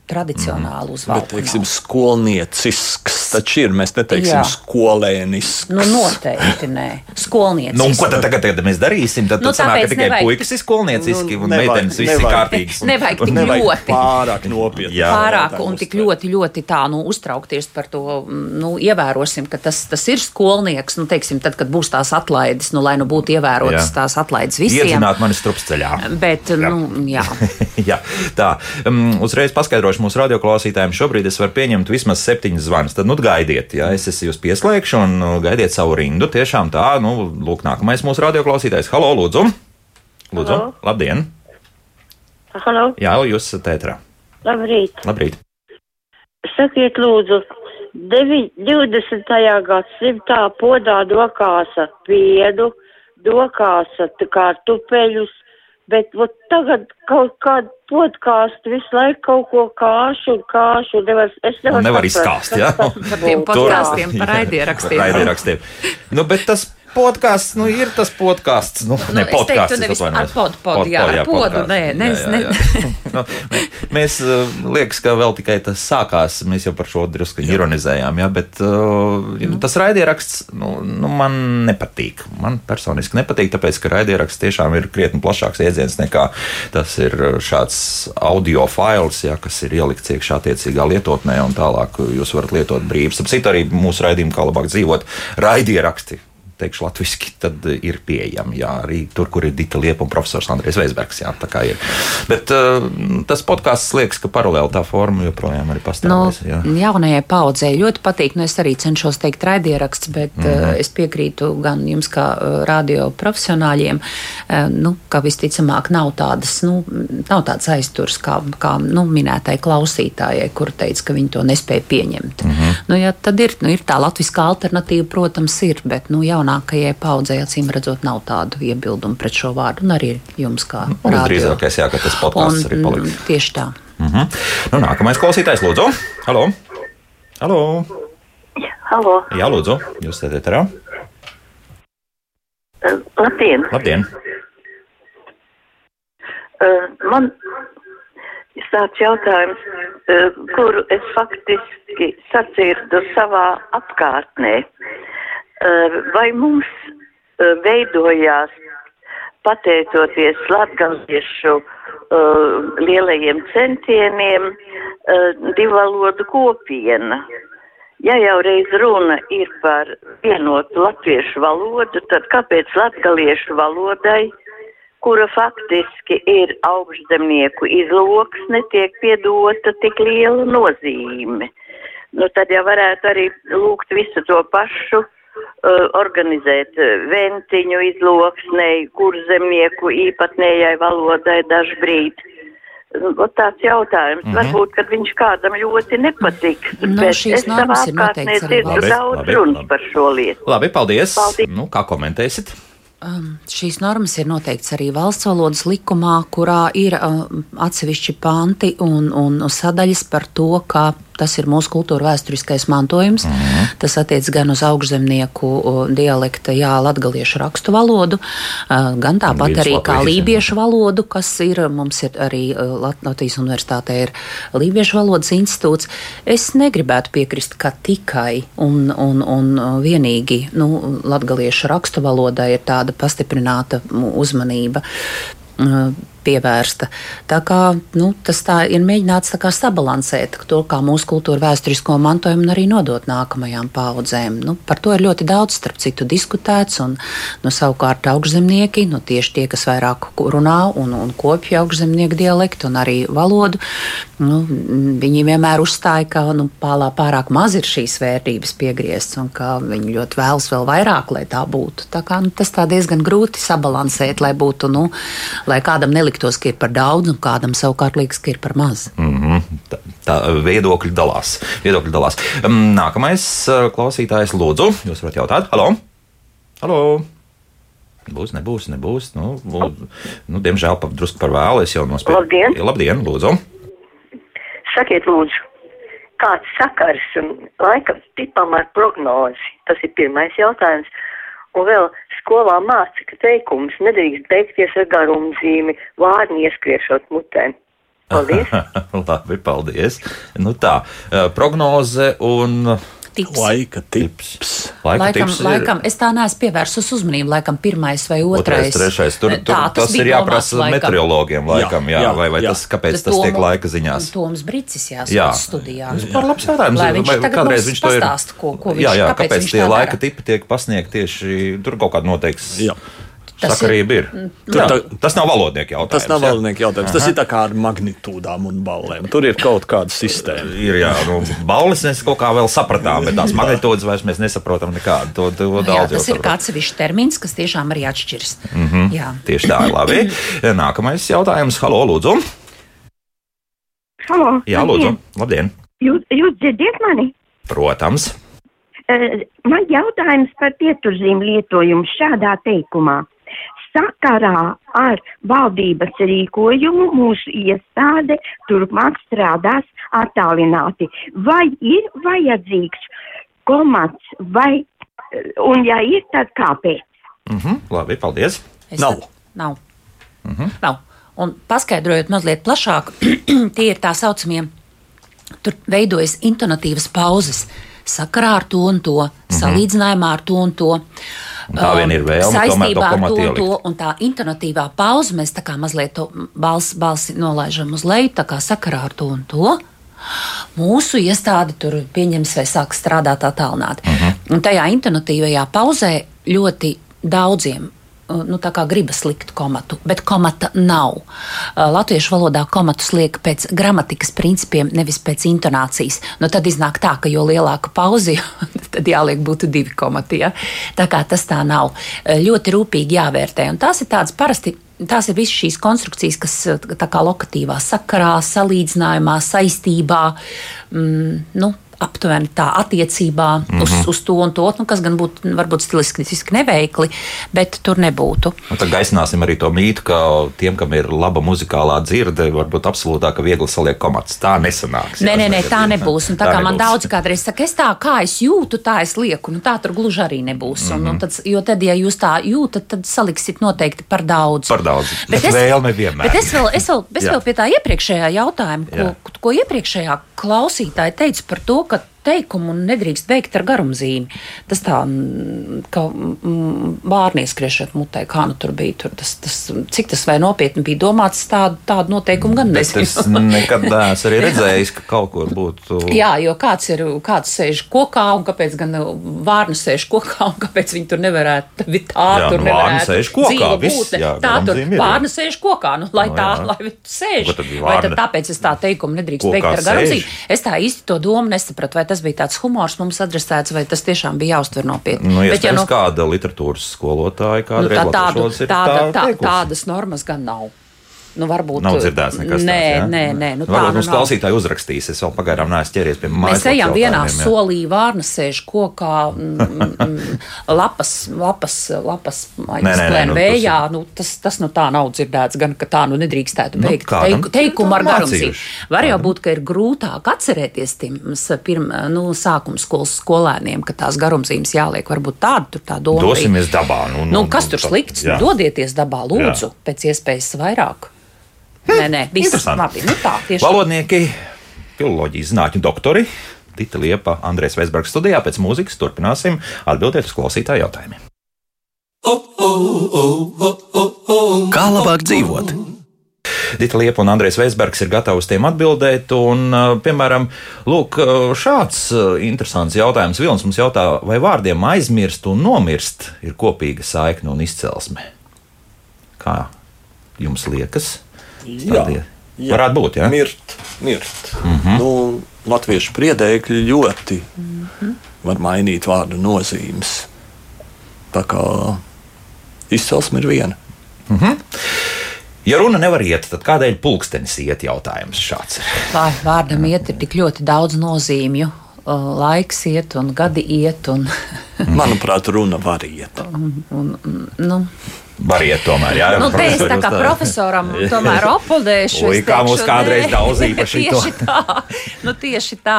nu, tradicionāli uzvalku. Bet, teiksim, skolniecisks taču ir. Mēs neteiksim Jā. skolēnisks. Nu, noteikti nē. Skolnieci. Nu, ko tad tagad, tagad mēs darīsim? Tad, Nu, nu, sanāk, ka tikai nevajag- puikas ir skolnieciski Nu, un nevajag- meitenes viss ir nevajag- kārtīgs. *laughs* un- Nevajag tik Nevajag ļoti. pārāk nopietni. Jā. pārāk un tik ļoti, ļoti tā, nu, uztraukties par to, nu, ievērosim, ka tas, tas ir skolnieks, nu, teiksim, tad, kad būs tās atlaides, nu, lai nu būtu ievērotas Jā. tās atlaides visiem. Iedzināt mani strupceļā. Bet, jā. nu, jā. *laughs* Jā, tā. Um, uzreiz paskaidrošu mūsu radioklausītājiem. Šobrīd es varu pieņemt vismaz septiņas zvanus. Tad nu, gaidiet, ja es jūs pieslēgšu un uh, gaidiet savu rindu. Tiešām tā, nu, lūk, nākamais mūsu radioklausītājs. Halo, lūdzu! Lūdzu, Halo. labdien! Halo, Jā, jūs esat ētrā. labrīt. Labrīt! Sakiet, lūdzu, devi, 20. gadsimtā podā dokāsa piedu, dokāsa kā tupeļus, bet vot tagad kaut kādu podkāstu visu laiku kaut ko kāšu un kāšu. Nevar, es nevaru nevar saprast, izskāst, jā. tas *laughs* Par tiem podkāstiem, par raidierakstiem. Par raidierakstiem. Nu, bet tas podkāsts, nu, ir tas podkāsts. Nu, Nu, ne es teiktu, podkāsts. nevis ar pod- pod, jā, ar podu, podkāsts. nē, ne, Jā, ne. jā, jā. *laughs* nu, mē- mēs, uh, liekas, ka vēl tikai tas sākās, mēs jau par šo drusku ironizējām, jā, bet uh, tas raidieraksts, nu, nu, man nepatīk. Man personiski nepatīk, tāpēc, ka raidieraksts tiešām ir krietni plašāks iedziens nekā tas ir uh, šāds audio fails, jā, kas ir ielikts iekšā attiecīgā lietotnē, un tālāk jūs varat lietot brīvs. Citu arī mūsu raidījumu, kā labāk dzīvot, raidieraksti teikšu latviešu, tad eh, ir pieejami. Jā, arī tur, kur ir Dita Liepa un profesors Andrēs Veisbergs. Jā, tā kā ir. Bet uh, tas podkāsts liekas, ka paralēli tā forma joprojām arī Nu, pastāvēs. jā. jaunajai paudzei ļoti patīk. Nu, es arī cenšos teikt raidieraksts, bet mm. -hmm. uh, es piekrītu gan jums, kā uh, radio profesionāļiem, uh, nu, ka visticamāk nav tādas, nu, nav tādas aizturs kā, kā nu, minētai klausītājai, kur teica, ka viņi to nespēja pieņemt. Mm. -hmm. nu, ja, tad ir, nu, ir tā latviskā alternatīva, protams, ir, bet nu, jaunākajai paudzei acīm redzot nav tādu iebildumu pret šo vārdu, un arī jums kā. Visdrīzākais, jā, ka tas podkāsts arī Un, paliks. mm, Tieši tā. Mhm. Nu, nākamais klausītājs, lūdzu. Halo! Halo! Halo, Jā, lūdzu, jūs esat ēterā. uh, labdien! Labdien! Uh, man ir tāds jautājums, uh, kuru es faktiski sadzirdu savā apkārtnē. Uh, Vai mums uh, veidojās, pateicoties latgaliešu uh, lielajiem centieniem, uh, divvalodu kopiena? Ja jau reiz runa ir par vienotu latviešu valodu, tad kāpēc latgaliešu valodai, kura faktiski ir augšzemnieku izloksne, tiek piedota tik liela nozīme? Nu, tad jau varētu arī lūgt visu to pašu, uh, organizēt ventiņu izloksnei, kur zemnieku īpatnējai valodai dažbrīd. Ot tāds jautājums. Mm -hmm. Varbūt, kad viņš kādam ļoti nepatiks. Nu, bet es savā apkārtnē dzirdu daudz Labi, runas labi. par šo lietu. Labi, paldies! Paldies. Nu, kā komentēsit? Um, šīs normas ir noteikts arī valsts valodas likumā, kurā ir um, atsevišķi panti un, un sadaļas par to, ka tas ir mūsu kultūra vēsturiskais mantojums. Mm -hmm. Tas attiec gan uz augšzemnieku dialekta, jā, latgaliešu rakstu valodu, gan tāpat arī kā lībiešu valodu, kas ir, mums ir arī Lat- Latvijas universitātē ir lībiešu valodas institūts. Es negribētu piekrist, ka tikai un, un, un vienīgi nu, latgaliešu rakstu valodai ir tāda pastiprināta uzmanība. Pievērsta. Tā kā, nu, tas tā ir mēģināts tā sabalansēt to, kā mūsu kultūra vēsturisko mantojumu un arī nodot nākamajām paudzēm. Nu, par to ir ļoti daudz, starp citu, diskutēts. Un, nu, savukārt, augšzemnieki, nu, tieši tie, kas vairāk runā un, un kopja augšzemnieku dialektu un arī valodu, nu, viņi vienmēr uzstāja, ka nu, pālā pārāk maz ir šīs vērtības piegrieztas un ka viņi ļoti vēlas vēl vairāk, lai tā būtu. Tā kā, nu, tas tā diezgan grūti sabalansēt, lai būtu, nu, lai kādam neliktos, ka ir par daudz un kādam savukārt liekas, ka ir par maz. Mm -hmm. tā, tā viedokļi dalās. Viedokļi dalās. Um, Nākamais klausītājs, lūdzu, jūs varat jautāt, halo! halo? Būs, nebūs, nebūs. Nu, lūdzu, nu, diemžēl pat drusku par vēlu. Es jau nospēju. Labdien! Labdien, lūdzu! Sakiet, lūdzu, kāds sakars un laikam tipam ar prognozi? Tas ir pirmais jautājums. Un vēl skolā māca, ka teikums nedrīkst beigties ar garumzīmi, vārni ieskriešot mutēm. Paldies! *laughs* Labi, paldies. Nu tā, eh, prognoze un Tips. Laika tips. laika Laikam, tips ir- laikam, es tā neesmu pievērsus uzmanību. Laikam, pirmais vai Otrais, otrais. trešais. Tur, tur Tā, tas, tas ir jāprasa laikam. meteorologiem, laikam, jā, jā, Jā, vai, vai jā. tas, kāpēc Tas tas tiek Tomu- laika ziņās. Toms Brīsis Jā, jāsaka studijā. Par labs jautājums. Lai viņš Vai tagad kādreiz viņš to ir- pastāsta, ko- ko viņš- jā, jā, kāpēc kāpēc tie laika tipi tiek pasniegti tieši tur kaut kāda noteikts Jā. Tas sakarība ir. Tur Jā, tā- tas nav valodnieku jautājums. Tas nav valodnieku jautājums. Tas ir tā kā ar magnitūdām un ballēm. Tur ir kaut kāda sistēma. *laughs* Ir jā, nu, balvas mēs kaut kā vēl sapratām, bet tās magnitūdas vairs mēs nesaprotam nekādu. To, to Jā, daudz tas ir kāds sevišķs termins, kas tiešām arī atšķiras. Mm Mhm. -hmm. Jā. Tieši tā ir labi. *clears throat* Nākamais jautājums. Halo, lūdzu. Halo, Jā, lūdzu. Labdien. Jūs, jūs dzirdiet mani? Protams. Eh, Man jautājums par pieturzīmu lietojumu šādā teikumā. Sakarā ar valdības rīkojumu mūsu iestāde turpmāk strādās attālināti. Vai ir vajadzīgs komats, vai, un ja ir, tad kāpēc? Mhm, labi, paldies. Es Nav. Tad, nav. Mm -hmm. nav. Un paskaidrojot mazliet plašāk, *clears throat* tie ir tā saucamie, tur veidojas intonatīvas pauzes sakarā ar to un to, mm -hmm. salīdzinājumā ar to un to. Un tā vien ir vēlme saistībā ar to un to, un tā intonatīvā pauze, mēs tā kā mazliet balsi, balsi nolaižam uz leju, tā kā sakarā ar to un to. Mūsu iestāde tur pieņems vai sāk strādāt attālināti. Uh -huh. Un tajā intonatīvajā pauzē ļoti daudziem. Uh, Nu, gribas likt komatu, bet komata nav. Uh, Latviešu valodā komatus liek pēc gramatikas principiem, nevis pēc intonācijas. Nu, tad iznāk tā, ka jo lielāka pauze, *laughs* tad jāliek būtu divi komati. Ja? Tā kā tas tā nav. Uh, Ļoti rūpīgi jāvērtē. Un tās ir tādas parasti Tās ir visas šīs konstrukcijas, kas eh, tā kā lokatīvā sakarā, salīdzinājumā, saistībā, mm, nu, aptuveni tā attiecībā mm -hmm. uz, uz to un to, nu, kas gan būtu varbūt stilistiski neveikli, bet tur nebūtu. Un tad gaisināsim arī to mītu, ka tiem, kam ir laba muzikālā dzirde, varbūt absolūtāk viegli saliek komats. Tā nesanāks. Nē, nē, nē, tā nebūs. Un tā, tā kā man nebūs. daudz kādreiz saka, es tā kā es jūtu, tā es lieku. Nu, tā tur gluži arī nebūs. Mm -hmm. un, un tad, jo tad, ja jūs tā jūtat, tad saliksit noteikti par daudz. Par daudz. Bet Bet es, vēlme vienmēr. Bet es vēl, es vēl, es vēl pie tā iepriekšējā jautājuma, ko, ko iepriekšējā klausītāja teica par to, ka teikumu nedrīkst beigt ar garumzīmi. Tas tā, mm, ka mm, bārni ieskriešot mutē, kā nu tur bija. Tur tas, tas, cik tas vai nopietni bija domāts, tādu, tādu noteikumu gan nezinu. es nekad neesmu arī *laughs* redzējis, ka kaut kur būtu. Jā, jo kāds ir, kāds sēž kokā, un kāpēc gan vārnu sēž kokā, un kāpēc viņi tur nevarētu tā, Jā, tur nu, nevarētu sēž kokā, viss, jā, tā tur vārna sēž kokā, nu, lai Nu, tā, jā. lai viņi sēž. Bija Vai tad tāpēc es tā teikumu nedrīkst beigt ar garumzīmi? Es tā īsti to domu nesapratu, tas bija tāds humors mums adresēts, vai tas tiešām bija jāuztver nopietni. Nu, Bet, ja iespējams, kāda literatūras skolotāja nu, kādreiz tā, tādu, tāda, tā tādas normas gan nav. Nu, varbūt, Nav dzirdēts nekas nē, tāds. jā? Nē, nē, nu, tā Varbūt nu mums nav. klausītāji uzrakstīs. Es vēl pagaidām neesmu ķeries pie mājas. Mēs ejam vienā solī, vārna sēž kokā, mm, mm, *laughs* lapas, lapas, lapas Nē, nē, nē, aizplēna nu, vējā. Nu, tas, tas nu tā nav dzirdēts, gan ka tā nu nedrīkstētu Nu, beigt kādam teiku, teikumu ar mācījuši. Var jau būt, ka ir grūtāk atcerēties tiem s- pirm, nu, sākuma skolas skolēniem, ka tās garumzīmes jāliek. Varbūt tāda tur tā doma. Dosimies dabā. Nu, Nu, kas tur slikts? Jā. Dodieties dabā, lūdzu, pēc iespējas vairāk. Nē, nē, viss labi. Nu, tā, tieši Valodnieki, filoloģijas zinātņu doktori. Dita Liepa, Andrēs Veisbergs studijā pēc mūzikas turpināsim atbildēt uz klausītāju jautājumiem. Kā labāk dzīvot? Dita Liepa un Andrēs Veisbergs ir gatavi uz tiem atbildēt. Un, uh, piemēram, lūk, uh, šāds uh, interesants jautājums. Vilnis mums jautā, vai vārdiem aizmirst un nomirst ir kopīga saikne un izcelsme? Kā jums liekas? Jā, jā. Varētu būt, jā. Mirt, mirt. Mm -hmm. nu, latviešu priedēkļi ļoti mm -hmm. var mainīt vārdu nozīmes. Tā kā izcelsme ir viena. Ja runa nevar iet, tad kādēļ pulkstenis iet jautājums šāds ir? Vai vārdam iet ir tik ļoti daudz nozīmju? Laiks iet, un gadi iet, un, *laughs* Manuprāt, runa var iet. un, un nu, Variet tomēr, jā. Nu, te es tā kā Profesori profesoram tomēr opodēšu. Ui, kā teikšu, kādreiz daudzīja par šito. Tieši tā, nu tieši tā.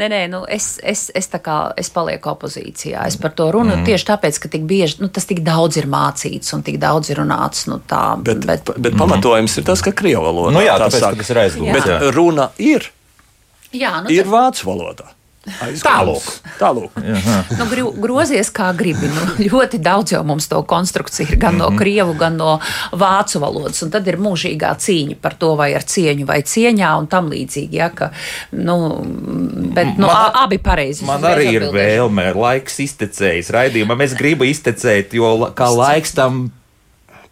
Nē, nē, nu es, es, es tā kā, es palieku opozīcijā. Es par to runāju mm. tieši tāpēc, ka tik bieži, nu tas tik daudz ir mācīts un tik daudz ir runāts, nu tā. Bet, bet, bet pamatojums ir tas, ka krievu valodā Nu jā, tā tāpēc, tas ir aizgūts, Bet jā. runa ir, jā, nu, ir tad- vācu valodā. Tālūk. Tālūk. Nu, gru- grozies kā gribi. Nu, ļoti daudz jau mums to konstrukciju ir gan no krievu, gan no vācu valodas. Un tad ir mūžīgā cīņa par to, vai ar cieņu vai cieņā un tam līdzīgi. Ja, ka, nu, bet nu, Man- abi pareizi. Man arī ir vēlme, laiks iztecējis raidījumam. Es gribu iztecēt, jo kā laiks tam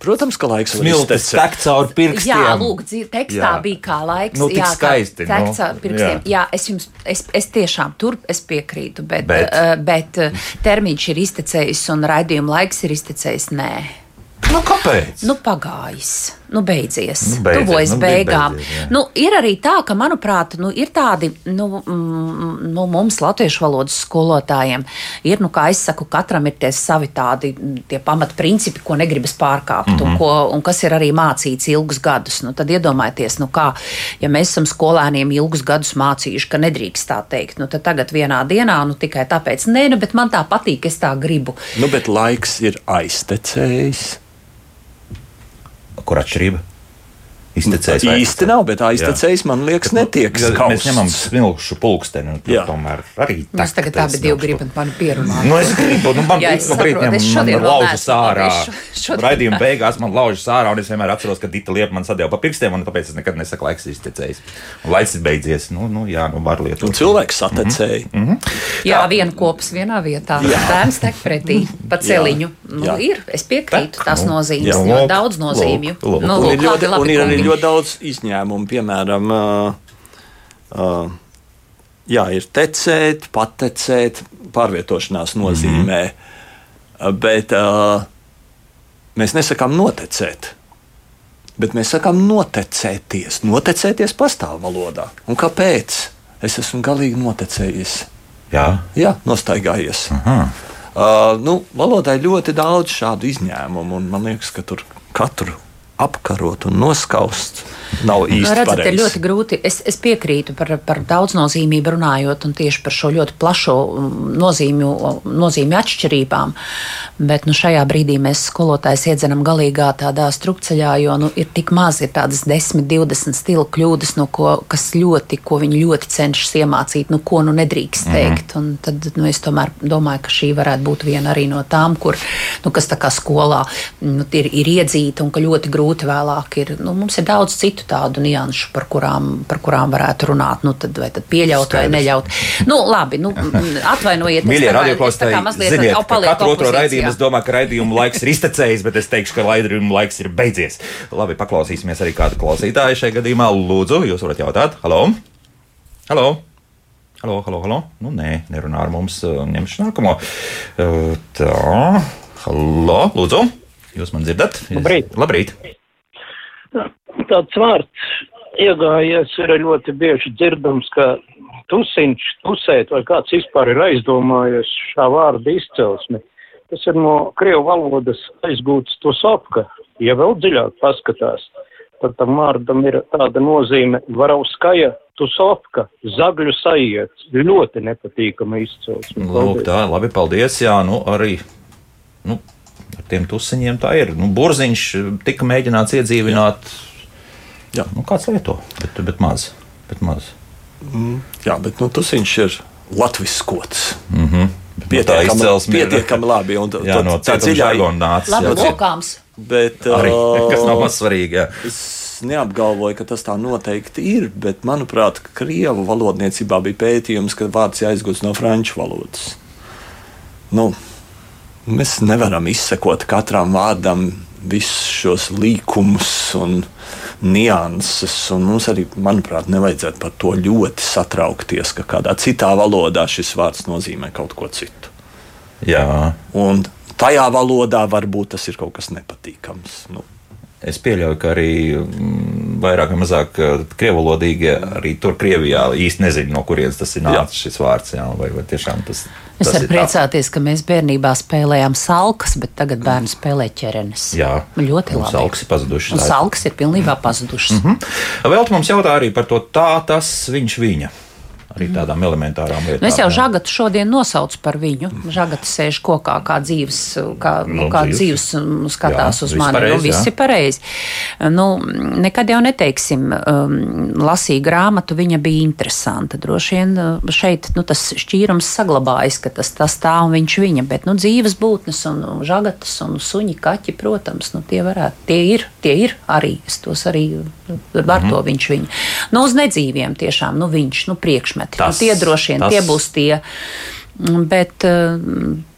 Protams, ka laiks var smiltis iztecēt. tek caur pirkstiem. Jā, lūk, tekstā Jā. bija kā laiks. Nu, jā, skaisti, Kā nu, tekstā pirkstiem. Jā. jā, es jums, es, es tiešām tur es piekrītu, bet, Bet? bet. bet eh, termiņš ir iztecējis un raidījuma laiks ir iztecējis. Nē. Nu, kāpēc? Nu, pagājis, nu, beidzies, Nu, beidzies, tuvojas nu, beigām. beidzies, jā. nu, ir arī tā, ka, manuprāt, nu, ir tādi, nu, mm, nu, mums, latviešu valodas skolotājiem, ir, nu, kā es saku, katram ir tie savi tādi tie pamatprincipi, ko negribas pārkāpt, mm -hmm. un, ko, un kas ir arī mācīts ilgus gadus. Nu, tad iedomājieties, nu, kā, ja mēs esam skolēniem ilgus gadus mācījuši, ka nedrīkst tā teikt, nu, tad tagad vienā dienā, nu, tikai tāpēc, nē, nu, bet man tā patīk, es tā gribu. Nu, bet laiks ir aiztecējis. Kur atšķirība? Iztecējis vai- Īsti nav, bet aiztecējis, man liekas, netiek Ja Mēs skausts. ņemam smilšu pulksteni, un Jā. tomēr arī Mums tagad abi divi grib mani pierunāt. Nu, es gribu, nu, man Jā, es saprotu, es man *laughs* šodien vēl laužas ārā. Raidījuma beigās man laužas ārā, un es vienmēr atceros, ka Dita liepa man sadēja pa pirkstiem, un tāpēc es nekad nesaku laiks iztecējis. Un laiks ir beidzies. Nu, nu jā, nu var lietot. Un cilvēks satecēja. Mm -hmm. Jā, viena kopas vienā vietā. Bērns tek pretī pa celiņu. Nu, ir, es piekrītu, tās nu, nozīmes. daudz nozīmju. Nu, lūk, ir ļoti, labi, un ir ļoti daudz izņēmumu, piemēram, uh, uh, jā, ir tecēt, patecēt, pārvietošanās nozīmē, uh, bet uh, mēs nesakām notecēt. Bet mēs sakām notecēties. Notecēties pastāv valodā. Un kāpēc? Es esmu galīgi notecējies. Jā, Jā, nostaigājies. Aha. Uh, nu, valodā ir ļoti daudz šādu izņēmumu, un man liekas, ka tur katru apkarot un noskaust nav īsti redzat, pareizi. ļoti grūti. Es, es piekrītu par, par daudznozīmību runājot un tieši par šo ļoti plašo mm, nozīmju, nozīmju atšķirībām. Bet nu, šajā brīdī mēs skolotājs iedzenam galīgā tādā strupceļā, jo nu, ir tik maz, ir tādas 10, 20 stila kļūdas, nu, ko, kas ļoti, ko viņi ļoti cenšas iemācīt, nu, ko nu nedrīkst teikt. Mm. Tad nu, es tomēr domāju, ka šī varētu būt viena arī no tām, kur, nu, kas tā kā skolā nu, ir, ir iedzīta un ka ļoti grūti vēlāk ir. Nu, mums ir daudz citu tādu nianšu, par kurām, par kurām varētu runāt. Nu, tad, vai tad pieļaut Skaidrs. vai neļaut. Nu, labi, nu, atvainojiet, Mīļie radioklausītāji, mazliet ziniet, ka katru otro raidījumu es domāju, ka raidījuma laiks ir iztecējis, bet es teikšu, ka raidījuma laiks ir beidzies. Labi, paklausīsimies arī kādu klausītāju šajā gadījumā. Lūdzu, jūs varat jautāt, halo! Halo! Halo, halo, halo. Nu, nē, nerunā ar mums. Ņemšu nākamo. Tā, halo, lūdzu. Jūs man dzirdat? Labrīt. Labrīt. Tāds vārds iegājies ir ļoti bieži dzirdams, ka tusiņš, tusēt vai kāds vispār ir aizdomājies šā vārda izcelsmi. Tas ir no krievu valodas aizgūts tusopka. Ja vēl dziļāk paskatās, tad tam vārdam ir tāda nozīme varauskaja tusopka, zagļu sajiets. Ļoti nepatīkama izcelsme. Lūk, tā, labi, paldies. Jā, nu arī. Nu, ar tiem tusiņiem tā ir. Nu, burziņš tika mēģināts iedzīvināt. Jā. Nu, kāds lieto, bet, bet maz. Bet maz. Jā, bet nu, tas viņš ir latviešu kods. Mm -hmm. Pietiekami, izcelsme ir- pietiekami labi. Un, *laughs* Jā, no tā dziļā nāca. Labi, jā, lokāms. Bet, *laughs* Arī, kas nav maz svarīgi. Jā. Es neapgalvoju, ka tas tā noteikti ir, bet manuprāt, Krievu valodniecībā bija pētījums, ka vārds aizgūts no franču valodas. Nu, mēs nevaram izsekot katram vārdam visus šos līkumus un nianses. Un mums arī, manuprāt, nevajadzētu par to ļoti satraukties, ka kādā citā valodā šis vārds nozīmē kaut ko citu. jā, Un tajā valodā varbūt tas ir kaut kas nepatīkams. Nu, es pieļauju, ka arī mm, vairāk vai mazāk uh, krievalodīgie arī tur Krievijā īsti nezina, no kurienes tas ir nācis šis vārds. Jā, vai, vai tiešām tas Es tas varu ir tā? priecāties, ka mēs bērnībā spēlējām salkas, bet tagad bērni spēlē ķerenes. Jā, ļoti labi. salkas ir pazudušas. Salkas ir pilnībā pazudušas. Mhm. Vēl tu mums jautā arī par to tā, tas, viņš, viņa. Arī tādām elementārām lietām. Nu, es jau žagatu šodien nosaucu par viņu. Žagata sēž kokā, kā dzīves, kā, nu, Nu, kā dzīves. dzīves um, skatās Jā, uz mani. pareizi, nu, viss jā. pareizi. Nu, nekad jau neteiksim, um, lasīju grāmatu, viņa bija interesanta. Droši vien uh, šeit nu, tas šķīrums saglabājas, ka tas, tas tā un viņš viņa. Bet nu, dzīves būtnes un žagatas un suņi, kaķi, protams, nu, tie, varētu, tie, ir, tie ir arī. Es tos arī varu to viņš viņa. Nu, uz nedzīviem tiešām nu, viņš, nu, priekšmeti. Tas- nu, tie droši vien tas- tie būs tie. Mm, Bet eh,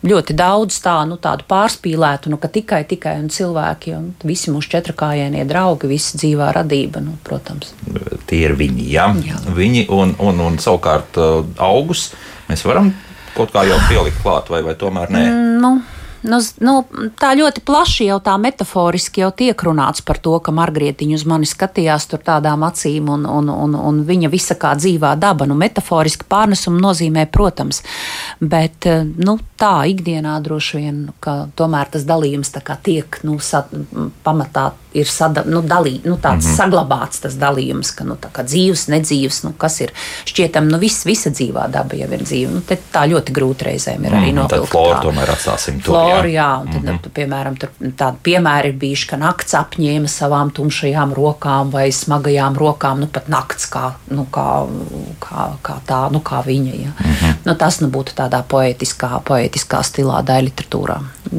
ļoti daudz tā, nu, tādu pārspīlētu, nu, ka tikai, tikai un cilvēki, un visi mūsu četrakājēnie draugi, visa dzīvā radība, nu, protams. Tie ir viņi, jā. Jā. Viņi un, un, un savukārt uh, augus mēs varam kaut kā jau pielikt klāt, vai, vai tomēr nē. Nu, nu, nu, tā ļoti plaši jau tā metaforiski jau tiek runāts par to, ka Margrietiņa uz mani skatījās tur tādām acīm, un, un, un, un viņa visa kā dzīvā daba. Nu, metaforiski pārnesumu nozīmē, protams, bet eh, nu, tā ikdienā droši vien, ka tomēr tas dalījums tiek nu, sa, pamatā ir sada, nu, dalī, nu, tāds mm -hmm. saglabāts tas dalījums, ka nu, dzīves, nedzīves, nu, kas ir šķietam, nu, viss, visa dzīvā daba jau ir dzīva. Nu, tā ļoti grūti reizēm ir arī Mhm, tad novilkt. floru tomēr atstāsim tur, Floru, jā. jā, un tad, mm -hmm. piemēram, tur tādi piemēri ir bijuši, ka nakts apņēma savām tumšajām rokām vai smagajām rokām, nu pat nakts kā, nu, kā, kā, kā tā, nu kā viņa. Ja. Mm -hmm. nu, tas nu, būtu tādā poetiskā, poetiskā stilā, daļai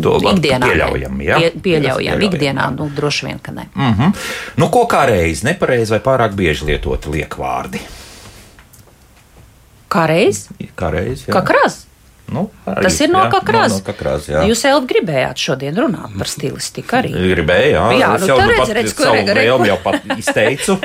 var- Ikdienā pieļaujam, jā? Pie, pieļaujam, Pieļaujam, ikdienā, nu, droši vien, ka ne. Mm -hmm. nu, ko kā reiz, nepareizi vai pārāk bieži lietoti liekvārdi? Kā reiz? Kā reiz? jā. Kā krāsa. Nu, arī, Tas ir no jā, kā krāsa. No, no kā krāsa, jā. Jūs jau gribējāt šodien runāt par stilistiku arī. Gribēju, jā. Jā, nu jau tā redz, pat redz, ko- savu redz, vēlmi ko- jau pat izteicu.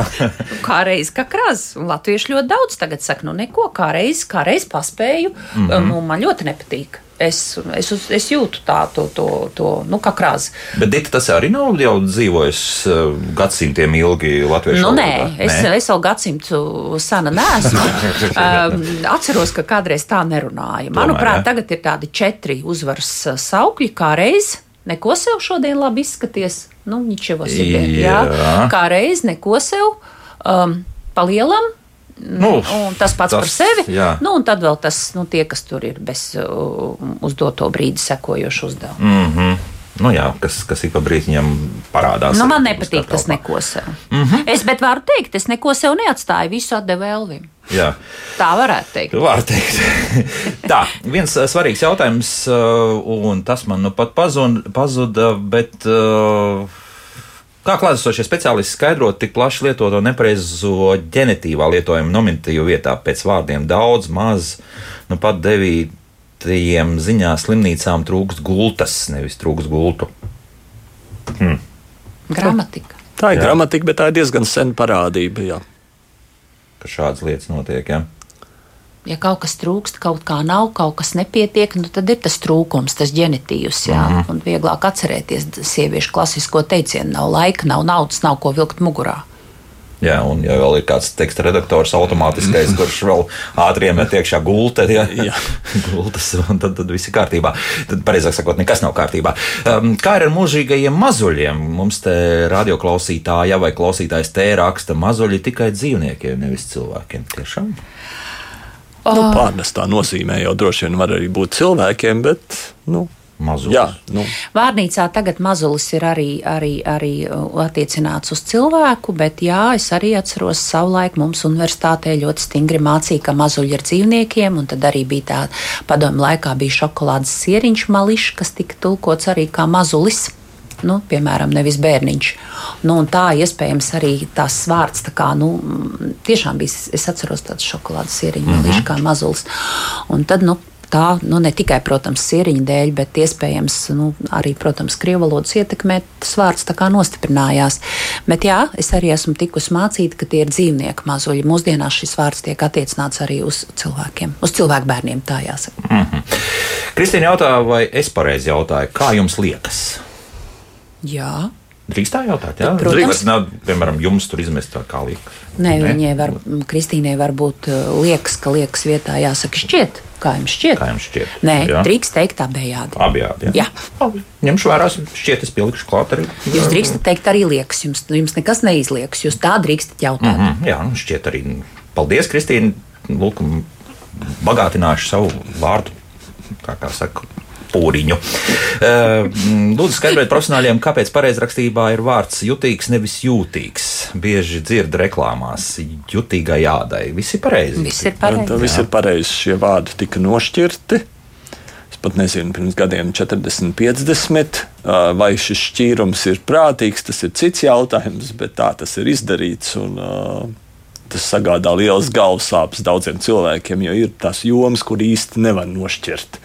*laughs* Kā reiz, kā krāsa. Un Latvieši ļoti daudz tagad saka, nu neko, kā reiz, kā reiz paspēju. Mm. -hmm. nu, man ļoti nepatīk. Es, es, es jūtu tā, to, to, to nu, kā krāsu. Bet Dita, tas arī nav jau dzīvojis eh, gadsimtiem ilgi Latvijas nu, nē, nē, es, es vēl gadsimtu sena nesmu. *laughs* Ehm, atceros, ka kādreiz tā nerunāja. Manuprāt, Tomēr, tagad ir tādi četri uzvaras eh, saukļi kā reiz. Neko sev šodien labi izskaties. Nu, viņš jau ir. Kā reiz neko sev ehm, um, palielam, Nu, un tas pats tas, par sevi. jā. Nu, un tad vēl tas, nu, tie, kas tur ir bez uh, uz doto brīdi sekojošu uzdevumu. Mm -hmm. nu, jā, kas, kas ik pa brītiņam parādās. Nu, man nepatīk tas neko sev. Mm -hmm. Es bet varu teikt, es neko sev neatstāju, visu atdevu Elvim. Jā. Tā varētu teikt. Var teikt. *laughs* Tā, viens uh, svarīgs jautājums, uh, un tas man nu pat pazuda, bet uh, kā klātesošie speciālisti skaidrot tik plaši lietoto nepareizo ģenetīvā lietojuma nominatīvu vietā pēc vārdiem daudz, maz, nu pat devītajiem ziņā slimnīcām trūkst gultas, nevis trūkst gultu. Gramatika. Tā ir Jā. gramatika, bet tā ir diezgan sena parādība. Jā. Ka šādas lietas notiek. Ja? Ja kaut kas trūkst, kaut kā nav, kaut kas nepietiek, nu tad ir tas trūkums, tas ģenitīvs. Jā, mm -hmm. un vieglāk atcerēties sieviešu klasisko teicienu: nav laika, nav naudas, nav ko vilkt mugurā. Jā, un ja vēl ir kāds teksta redaktors automātiskais, *laughs* kurš vēl ātri iemet iekšā gultē, ja? *laughs* Gultas, tad, tad viss ir kārtībā. Tad, pareizāk sakot, nekas nav kārtībā. Um, kā ir ar mūžīgajiem mazuļiem? Mums te radioklausītāja vai klausītājs te raksta mazuļi tikai dzīvniekiem, nevis cilvēkiem. Tiešām? Nu, pārnestā nozīmē jau droši vien var arī būt cilvēkiem, bet. Nu, Mazulis. jā, nu, Vārnīcā tagad mazulis ir arī, arī, arī uh, attiecināts uz cilvēku, bet jā, es arī atceros savulaik mums universitātē ļoti stingri mācīja, ka mazuļi ir dzīvniekiem, un tad arī bija tā padomu laikā bija šokolādes sieriņš mališs, kas tika tulkots arī kā mazulis. Nu, piemēram, nevis bērniņš. Nu, tā iespējams arī tās vārds, tā kā, nu, tiešām bija, es atceros tādu šokolādes sieriņu mm -hmm. kā mazulis. Un tad, nu, tā nu, ne tikai, protams, sieriņa dēļ, bet iespējams nu, arī, protams, krievu valodas ietekmē tas vārds tā kā nostiprinājās. Bet jā, es arī esmu tikusi mācīta, ka tie ir dzīvnieku mazuļi. Mūsdienās šis vārds tiek attiecināts arī uz cilvēkiem, uz cilvēku bērniem, tā jāsaka. Mm -hmm. Kristīna jautā, vai es pareizi jautāju, kā jums liekas? Jā. Drīkst tā jautāt, jā? Protams. Vai Nav, piemēram, jums tur izmest tā kā lieka. Nē, viņai var, Kristīnai varbūt uh, liekas, ka liekas vietā jāsaka šķiet. Kā jums šķiet? Kā jums šķiet? Nē, Jā. drīkst teikt abējādi. Abi jādi. Jā. Labi. Ņemšu vērā, šķiet, es pielikšu klāt arī. Jūs drīkstat teikt arī liekas, jums, jums nekas neizliekas, jūs tā drīkstat jautāt. Mm Mhm, Jā, nu šķiet arī. Paldies, Kristīne. Lūk, bagātināšu savu vārdu, kā, kā saka. Pūriņu. Uh, Lūdzu, skaidrojiet profesionāļiem, kāpēc pareizrakstībā ir vārds jutīgs, nevis jūtīgs. Bieži dzird reklāmās, jutīgai jādai. Viss ir pareizi. Viss ir pareizi. viss ir pareizi. Šie vārdi tika nošķirti. Es pat nezinu, pirms gadiem 40, 50. ā, Vai šis šķīrums ir prātīgs, tas ir cits jautājums, bet tā tas ir izdarīts. Un, ā, tas sagādā liels galvas sāpes daudziem cilvēkiem, jo ir tās jomas, kur īsti nevar nošķirt.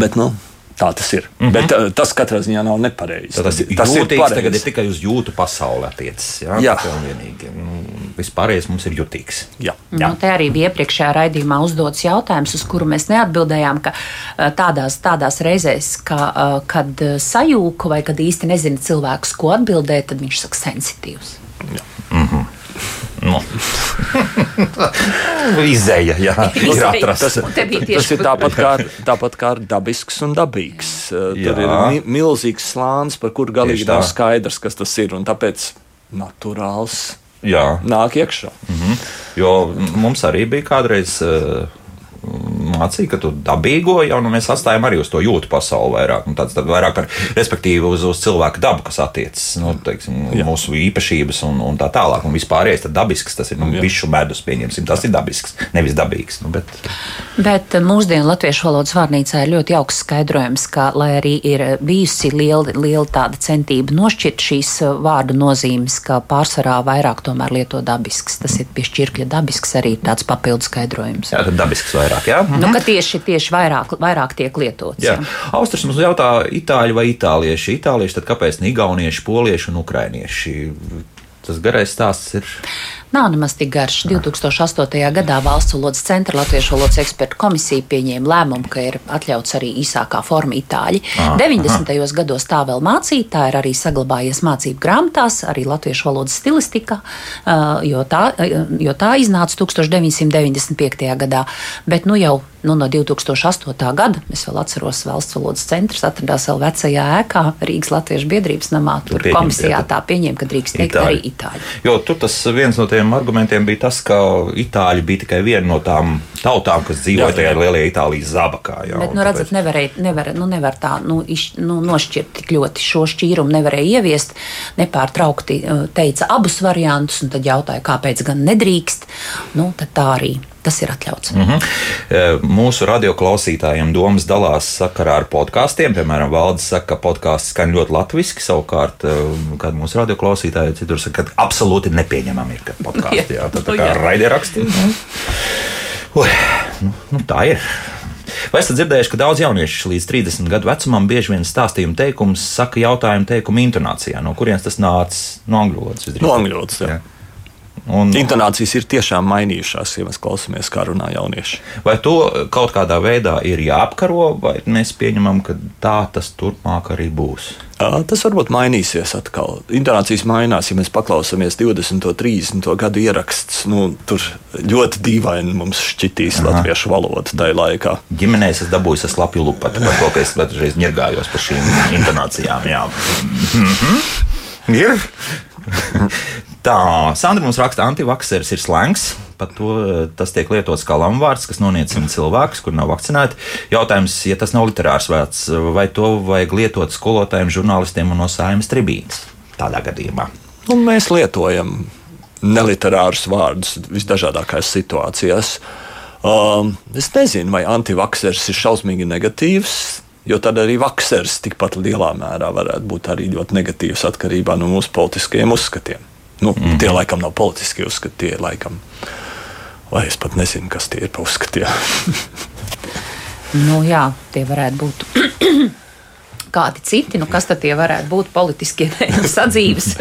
Bet, nu, Tā tas ir. Mm -hmm. Bet uh, tas katrā ziņā nav nepareizi. Tas, tas, ir pareizi. Tagad ir tikai uz jūtu pasaulē attiecas. Jā, Jā. tikai un vienīgi. Nu, Vispārējais mums ir jutīgs. Jā. Nu, te arī bija iepriekšējā raidījumā uzdots jautājums, uz kuru mēs neatbildējām, ka eh, tādās, tādās reizēs, ka, eh, kad sajūka vai kad īsti nezina cilvēks, ko atbildēt, tad viņš saka sensitīvs. Nu. *laughs* Izēja, jā, ir Izēja. atrasta. Tas, tas ir tāpat kā, tāpat kā dabisks un dabīgs. Uh, Tur Jā. ir mi milzīgs slānis, par kuru galīgi nav skaidrs, kas tas ir. un Tāpēc naturāls Jā, nāk iekšā. jo mums arī bija kādreiz. Uh, Mācīja, ka tu dabīgo jau nu, mēs atstājam arī uz to jūtu pasauli vairāk. Nu, tāds, vairāk par, respektīvi uz, uz cilvēku dabu, kas attiecas nu, teiksim, mūsu īpašības un, un tā tālāk. Un vispārējais tad dabisks, tas ir nu, bišu medus, pieņemsim, tas ir dabisks, nevis dabīgs. Nu, bet, Bet eh, mūsdienu latviešu valodas vārnīcā ir ļoti jauks skaidrojums, ka, lai arī ir bijusi liela, liela tāda centība nošķirt šīs eh, vārdu nozīmes, ka pārsvarā vairāk tomēr lieto dabisks. Tas ir pie šķirkļa dabisks arī tāds papildu skaidrojums. jā, tad dabisks vairāk. Jā? Nu, tieši, tieši vairāk, vairāk tiek lietots. Jā. Austrijas mums jautā, itāļi vai itālieši. Itālieši, tad kāpēc ne igaunieši, polieši un ukrainieši? Tas garais stāsts ir. Nav nemaz tik garš. 2008. gadā Valsts valodas centra Latviešu valodas ekspertu komisija pieņēma lēmumu, ka ir atļauts arī īsākā forma itāļi. Ah, 90. gados tā vēl mācīja, tā ir arī saglabājies mācību grāmatās, arī latviešu valodas stilistikā, jo tā, jo tā iznāca 1995. gadā. Bet nu jau nu, no 2008. gada, es vēl atceros, Valsts valodas centrs atradās vēl vecajā ēkā Rīgas Latviešu biedrības namā. Tur pieņemt, komisijā jā. tā pieņēma, ka drīkst teikt Itāļi. arī itāļi. Jo tur tas viens no tiem argumentiem bija tas, ka itāļi bija tikai viena no tām tautām, kas dzīvoja tajā lielajā Itālijas zabakā. Jā, Bet, nu, redzat, tāpēc- nevarēja, nevar, nu, nevar tā nu, iš, nu, nošķirt tik ļoti šo šķīrumu, nevarēja ieviest. Nepārtraukti uh, teica abus variantus, un tad jautāja, kāpēc gan nedrīkst. Nu, tad tā arī tas ir atļauts. Mm -hmm. Mūsu radioklausītājiem domas dalās sakarā ar podkāstiem. Piemēram, Valdis saka, ka podkāsts skan ļoti latviešu. Savukārt, e, kad mūsu radioklausītāji citur saka, ka absolūti nepieņemami ir, ka podkāstī *laughs* jā, tā, tā kā raidieraksti. nu. Ui, nu, nu, tā ir. Vai esat dzirdējuši, ka daudz jauniešu līdz 30 gadu vecumam bieži vien stāstījumu teikumus saka jautājumu teikumu intonācijā? No kurienes tas nāca? No angļu valodas. No angļu valodas. Un, Intonācijas ir tiešām mainījušās, ja mēs klausāmies, kā runā jaunieši. Vai to kaut kādā veidā ir jāapkaro, vai mēs pieņemam, ka tā tas turpmāk arī būs? Tas varbūt mainīsies atkal. Intonācijas mainās, ja mēs paklausāmies 20, 30 gadu ierakstus. Nu, tur ļoti dīvaini mums šķitīs Aha. latviešu valoda tajā laikā. Ģimenēs es dabūju slapju lupatu par to, ka es dažreiz ņirgājos par šīm intonācijām. Jā. Mhm. Ir. *laughs* Tā, Sandra mums raksta, antivakseris ir slēgts. Pat to, tas tiek lietots kā lamuvārds, kas noniecina cilvēkus, kur nav vakcinēti. Jautājums, ja tas nav literārs vērts, vai to vajag lietot skolotājiem, žurnālistiem un no sājumas tribīnas tādā gadījumā? Nu, mēs lietojam neliterārus vārdus visdažādākajās situācijās. Um, es nezinu, vai antivaksers ir šausmīgi negatīvs. Jo tad arī vaksers tikpat lielā mērā varētu būt arī ļoti negatīvs atkarībā no mūsu politiskajiem uzskatiem. Nu, mm -hmm. Tie laikam nav politiskie uzskati, tie laikam. Vai es pat nezinu, kas tie ir par uzskatiem. *laughs* Nu, jā, tie varētu būt kādi citi, nu kas tad tie varētu būt politiskie *laughs* sadzīves?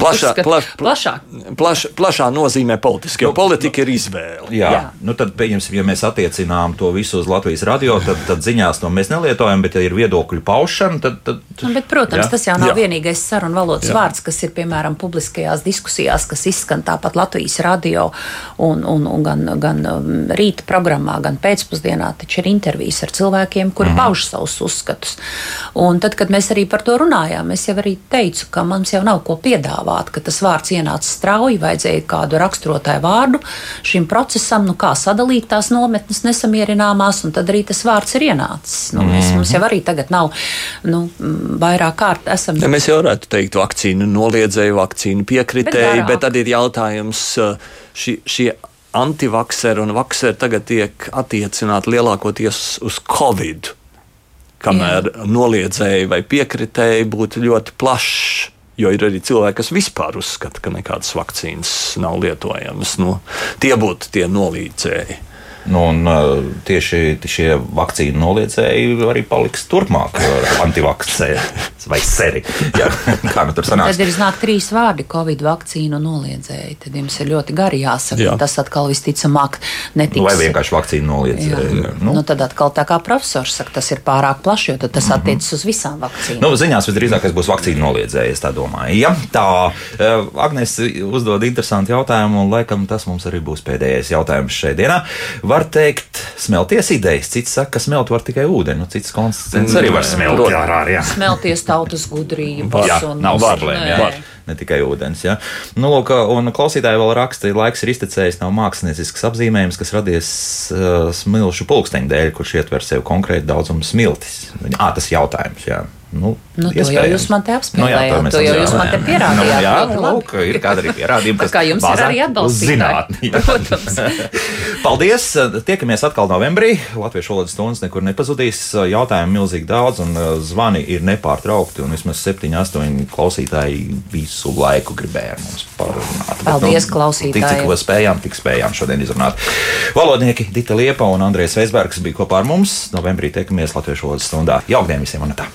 Plašā, plaš, plašāk. plaš, plašā nozīmē politiski, jo politika ir izvēle. Jā, Jā. Nu tad, pieņemsim, ja mēs attiecinām to visu uz Latvijas radio, tad, tad ziņās to mēs nelietojam, bet, ja ir viedokļu paušana, tad. tad Nu, bet, protams, Jā. tas jau nav Jā. vienīgais sarunu valodas Jā. vārds, kas ir piemēram publiskajās diskusijās, kas izskan tāpat Latvijas radio un, un, un gan, gan um, rīta programmā, gan pēcpusdienā. Taču ir intervijas ar cilvēkiem, kuri mm. pauž savus uzskatus. Un tad, kad mēs arī par to runājām, es jau arī teicu, ka mums jau nav ko piedāvāt, ka tas vārds ienāca strauji, vajadzēja kādu raksturotāju vārdu šim procesam, nu kā sadalīt tās nometnes nesamierināmās, un tad arī tas vārds ir ienācis. Nu, mēs, mums jau arī tagad nav nu, vairāk kārt esam. Ja mēs jau varētu teikt, vakcīnu noliedzēju, vakcīnu piekritēju, Bet bet, tad ir jautājums, uh, ši, šie antivakseri un vakseri tagad tiek attiecināti lielākoties uz Covid. Kamēr Jā. noliedzēji vai piekritēji būtu ļoti plašs. Jo ir arī cilvēki, kas vispār uzskata, ka nekādas vakcīnas nav lietojamas. Nu, tie būtu tie nolīdzēji. Nu, un, tieši šie vakcīnu noliedzēji arī paliks turpmāk, antivakcēri vai seri. Jā, *laughs* kā nu tur sanāks? Tad ir znāk trīs vārdi - Covid vakcīnu noliedzēji. Tad jums ir ļoti gari jāsaka. Jā. Jā. Tas atkal visticamāk netiks. Vai vienkārši vakcīnu noliedzēji? Jā. Nu, nu, tad atkal tā kā profesors saka, tas ir pārāk plaši, jo tas attiecas uz visām vakcīnām. Nu, ziņās visdrīzākais būs vakcīnu noliedzējs, tā domāju. Ja, tā, eh, Agnēs uzdod interesantu jautājumu, un laikam tas mums arī būs pēdējais jautājums šajā dienā. Var teikt, smelties idejas, cits saka, ka smelt var tikai ūdeni, nu cits konstants arī var smelt Protams. ārā. Jā. Smelties tautas gudrības Jā, un nav problēma. Ne tikai ūdens. Ja. Nu, lūk, un klausītāji vēl raksta, ka laiks ir iztecējis, nav māksliniecks apzīmējums, kas radies uh, smilšu pulksteņa dēļ, kurš ietver sev konkrēti daudzumu smiltis. Ah, tas ir jautājums. Jā. Nu, Nu, to jau jūs man te apspēlējāt, to mēs to jau jūs man te pierādījāt, Nu, jā, ļoti labi. lūk, ir kāda arī pierādījuma, kas *laughs* kā jums ir arī atbalstītāji. jā. *laughs* *laughs* Protams. Paldies! Tiekamies atkal novembrī. Latviešu valodas stundas nekur nepazudīs. Jautājumu milzīgi daudz, un uh, zvani ir nepārtraukti. Un vismaz 7, 8 klausītāji visu laiku gribēja mums parunāt. Bet, Paldies, Tik klausītāji. cik to spējām, tik spējām šodien izrunāt. Valodnieki Dita Liepa un Andrēs Veisbergs bija kopā ar mums. Novembrī tiekamies Latviešu valodas stundā. Jaukdien visiem un tā!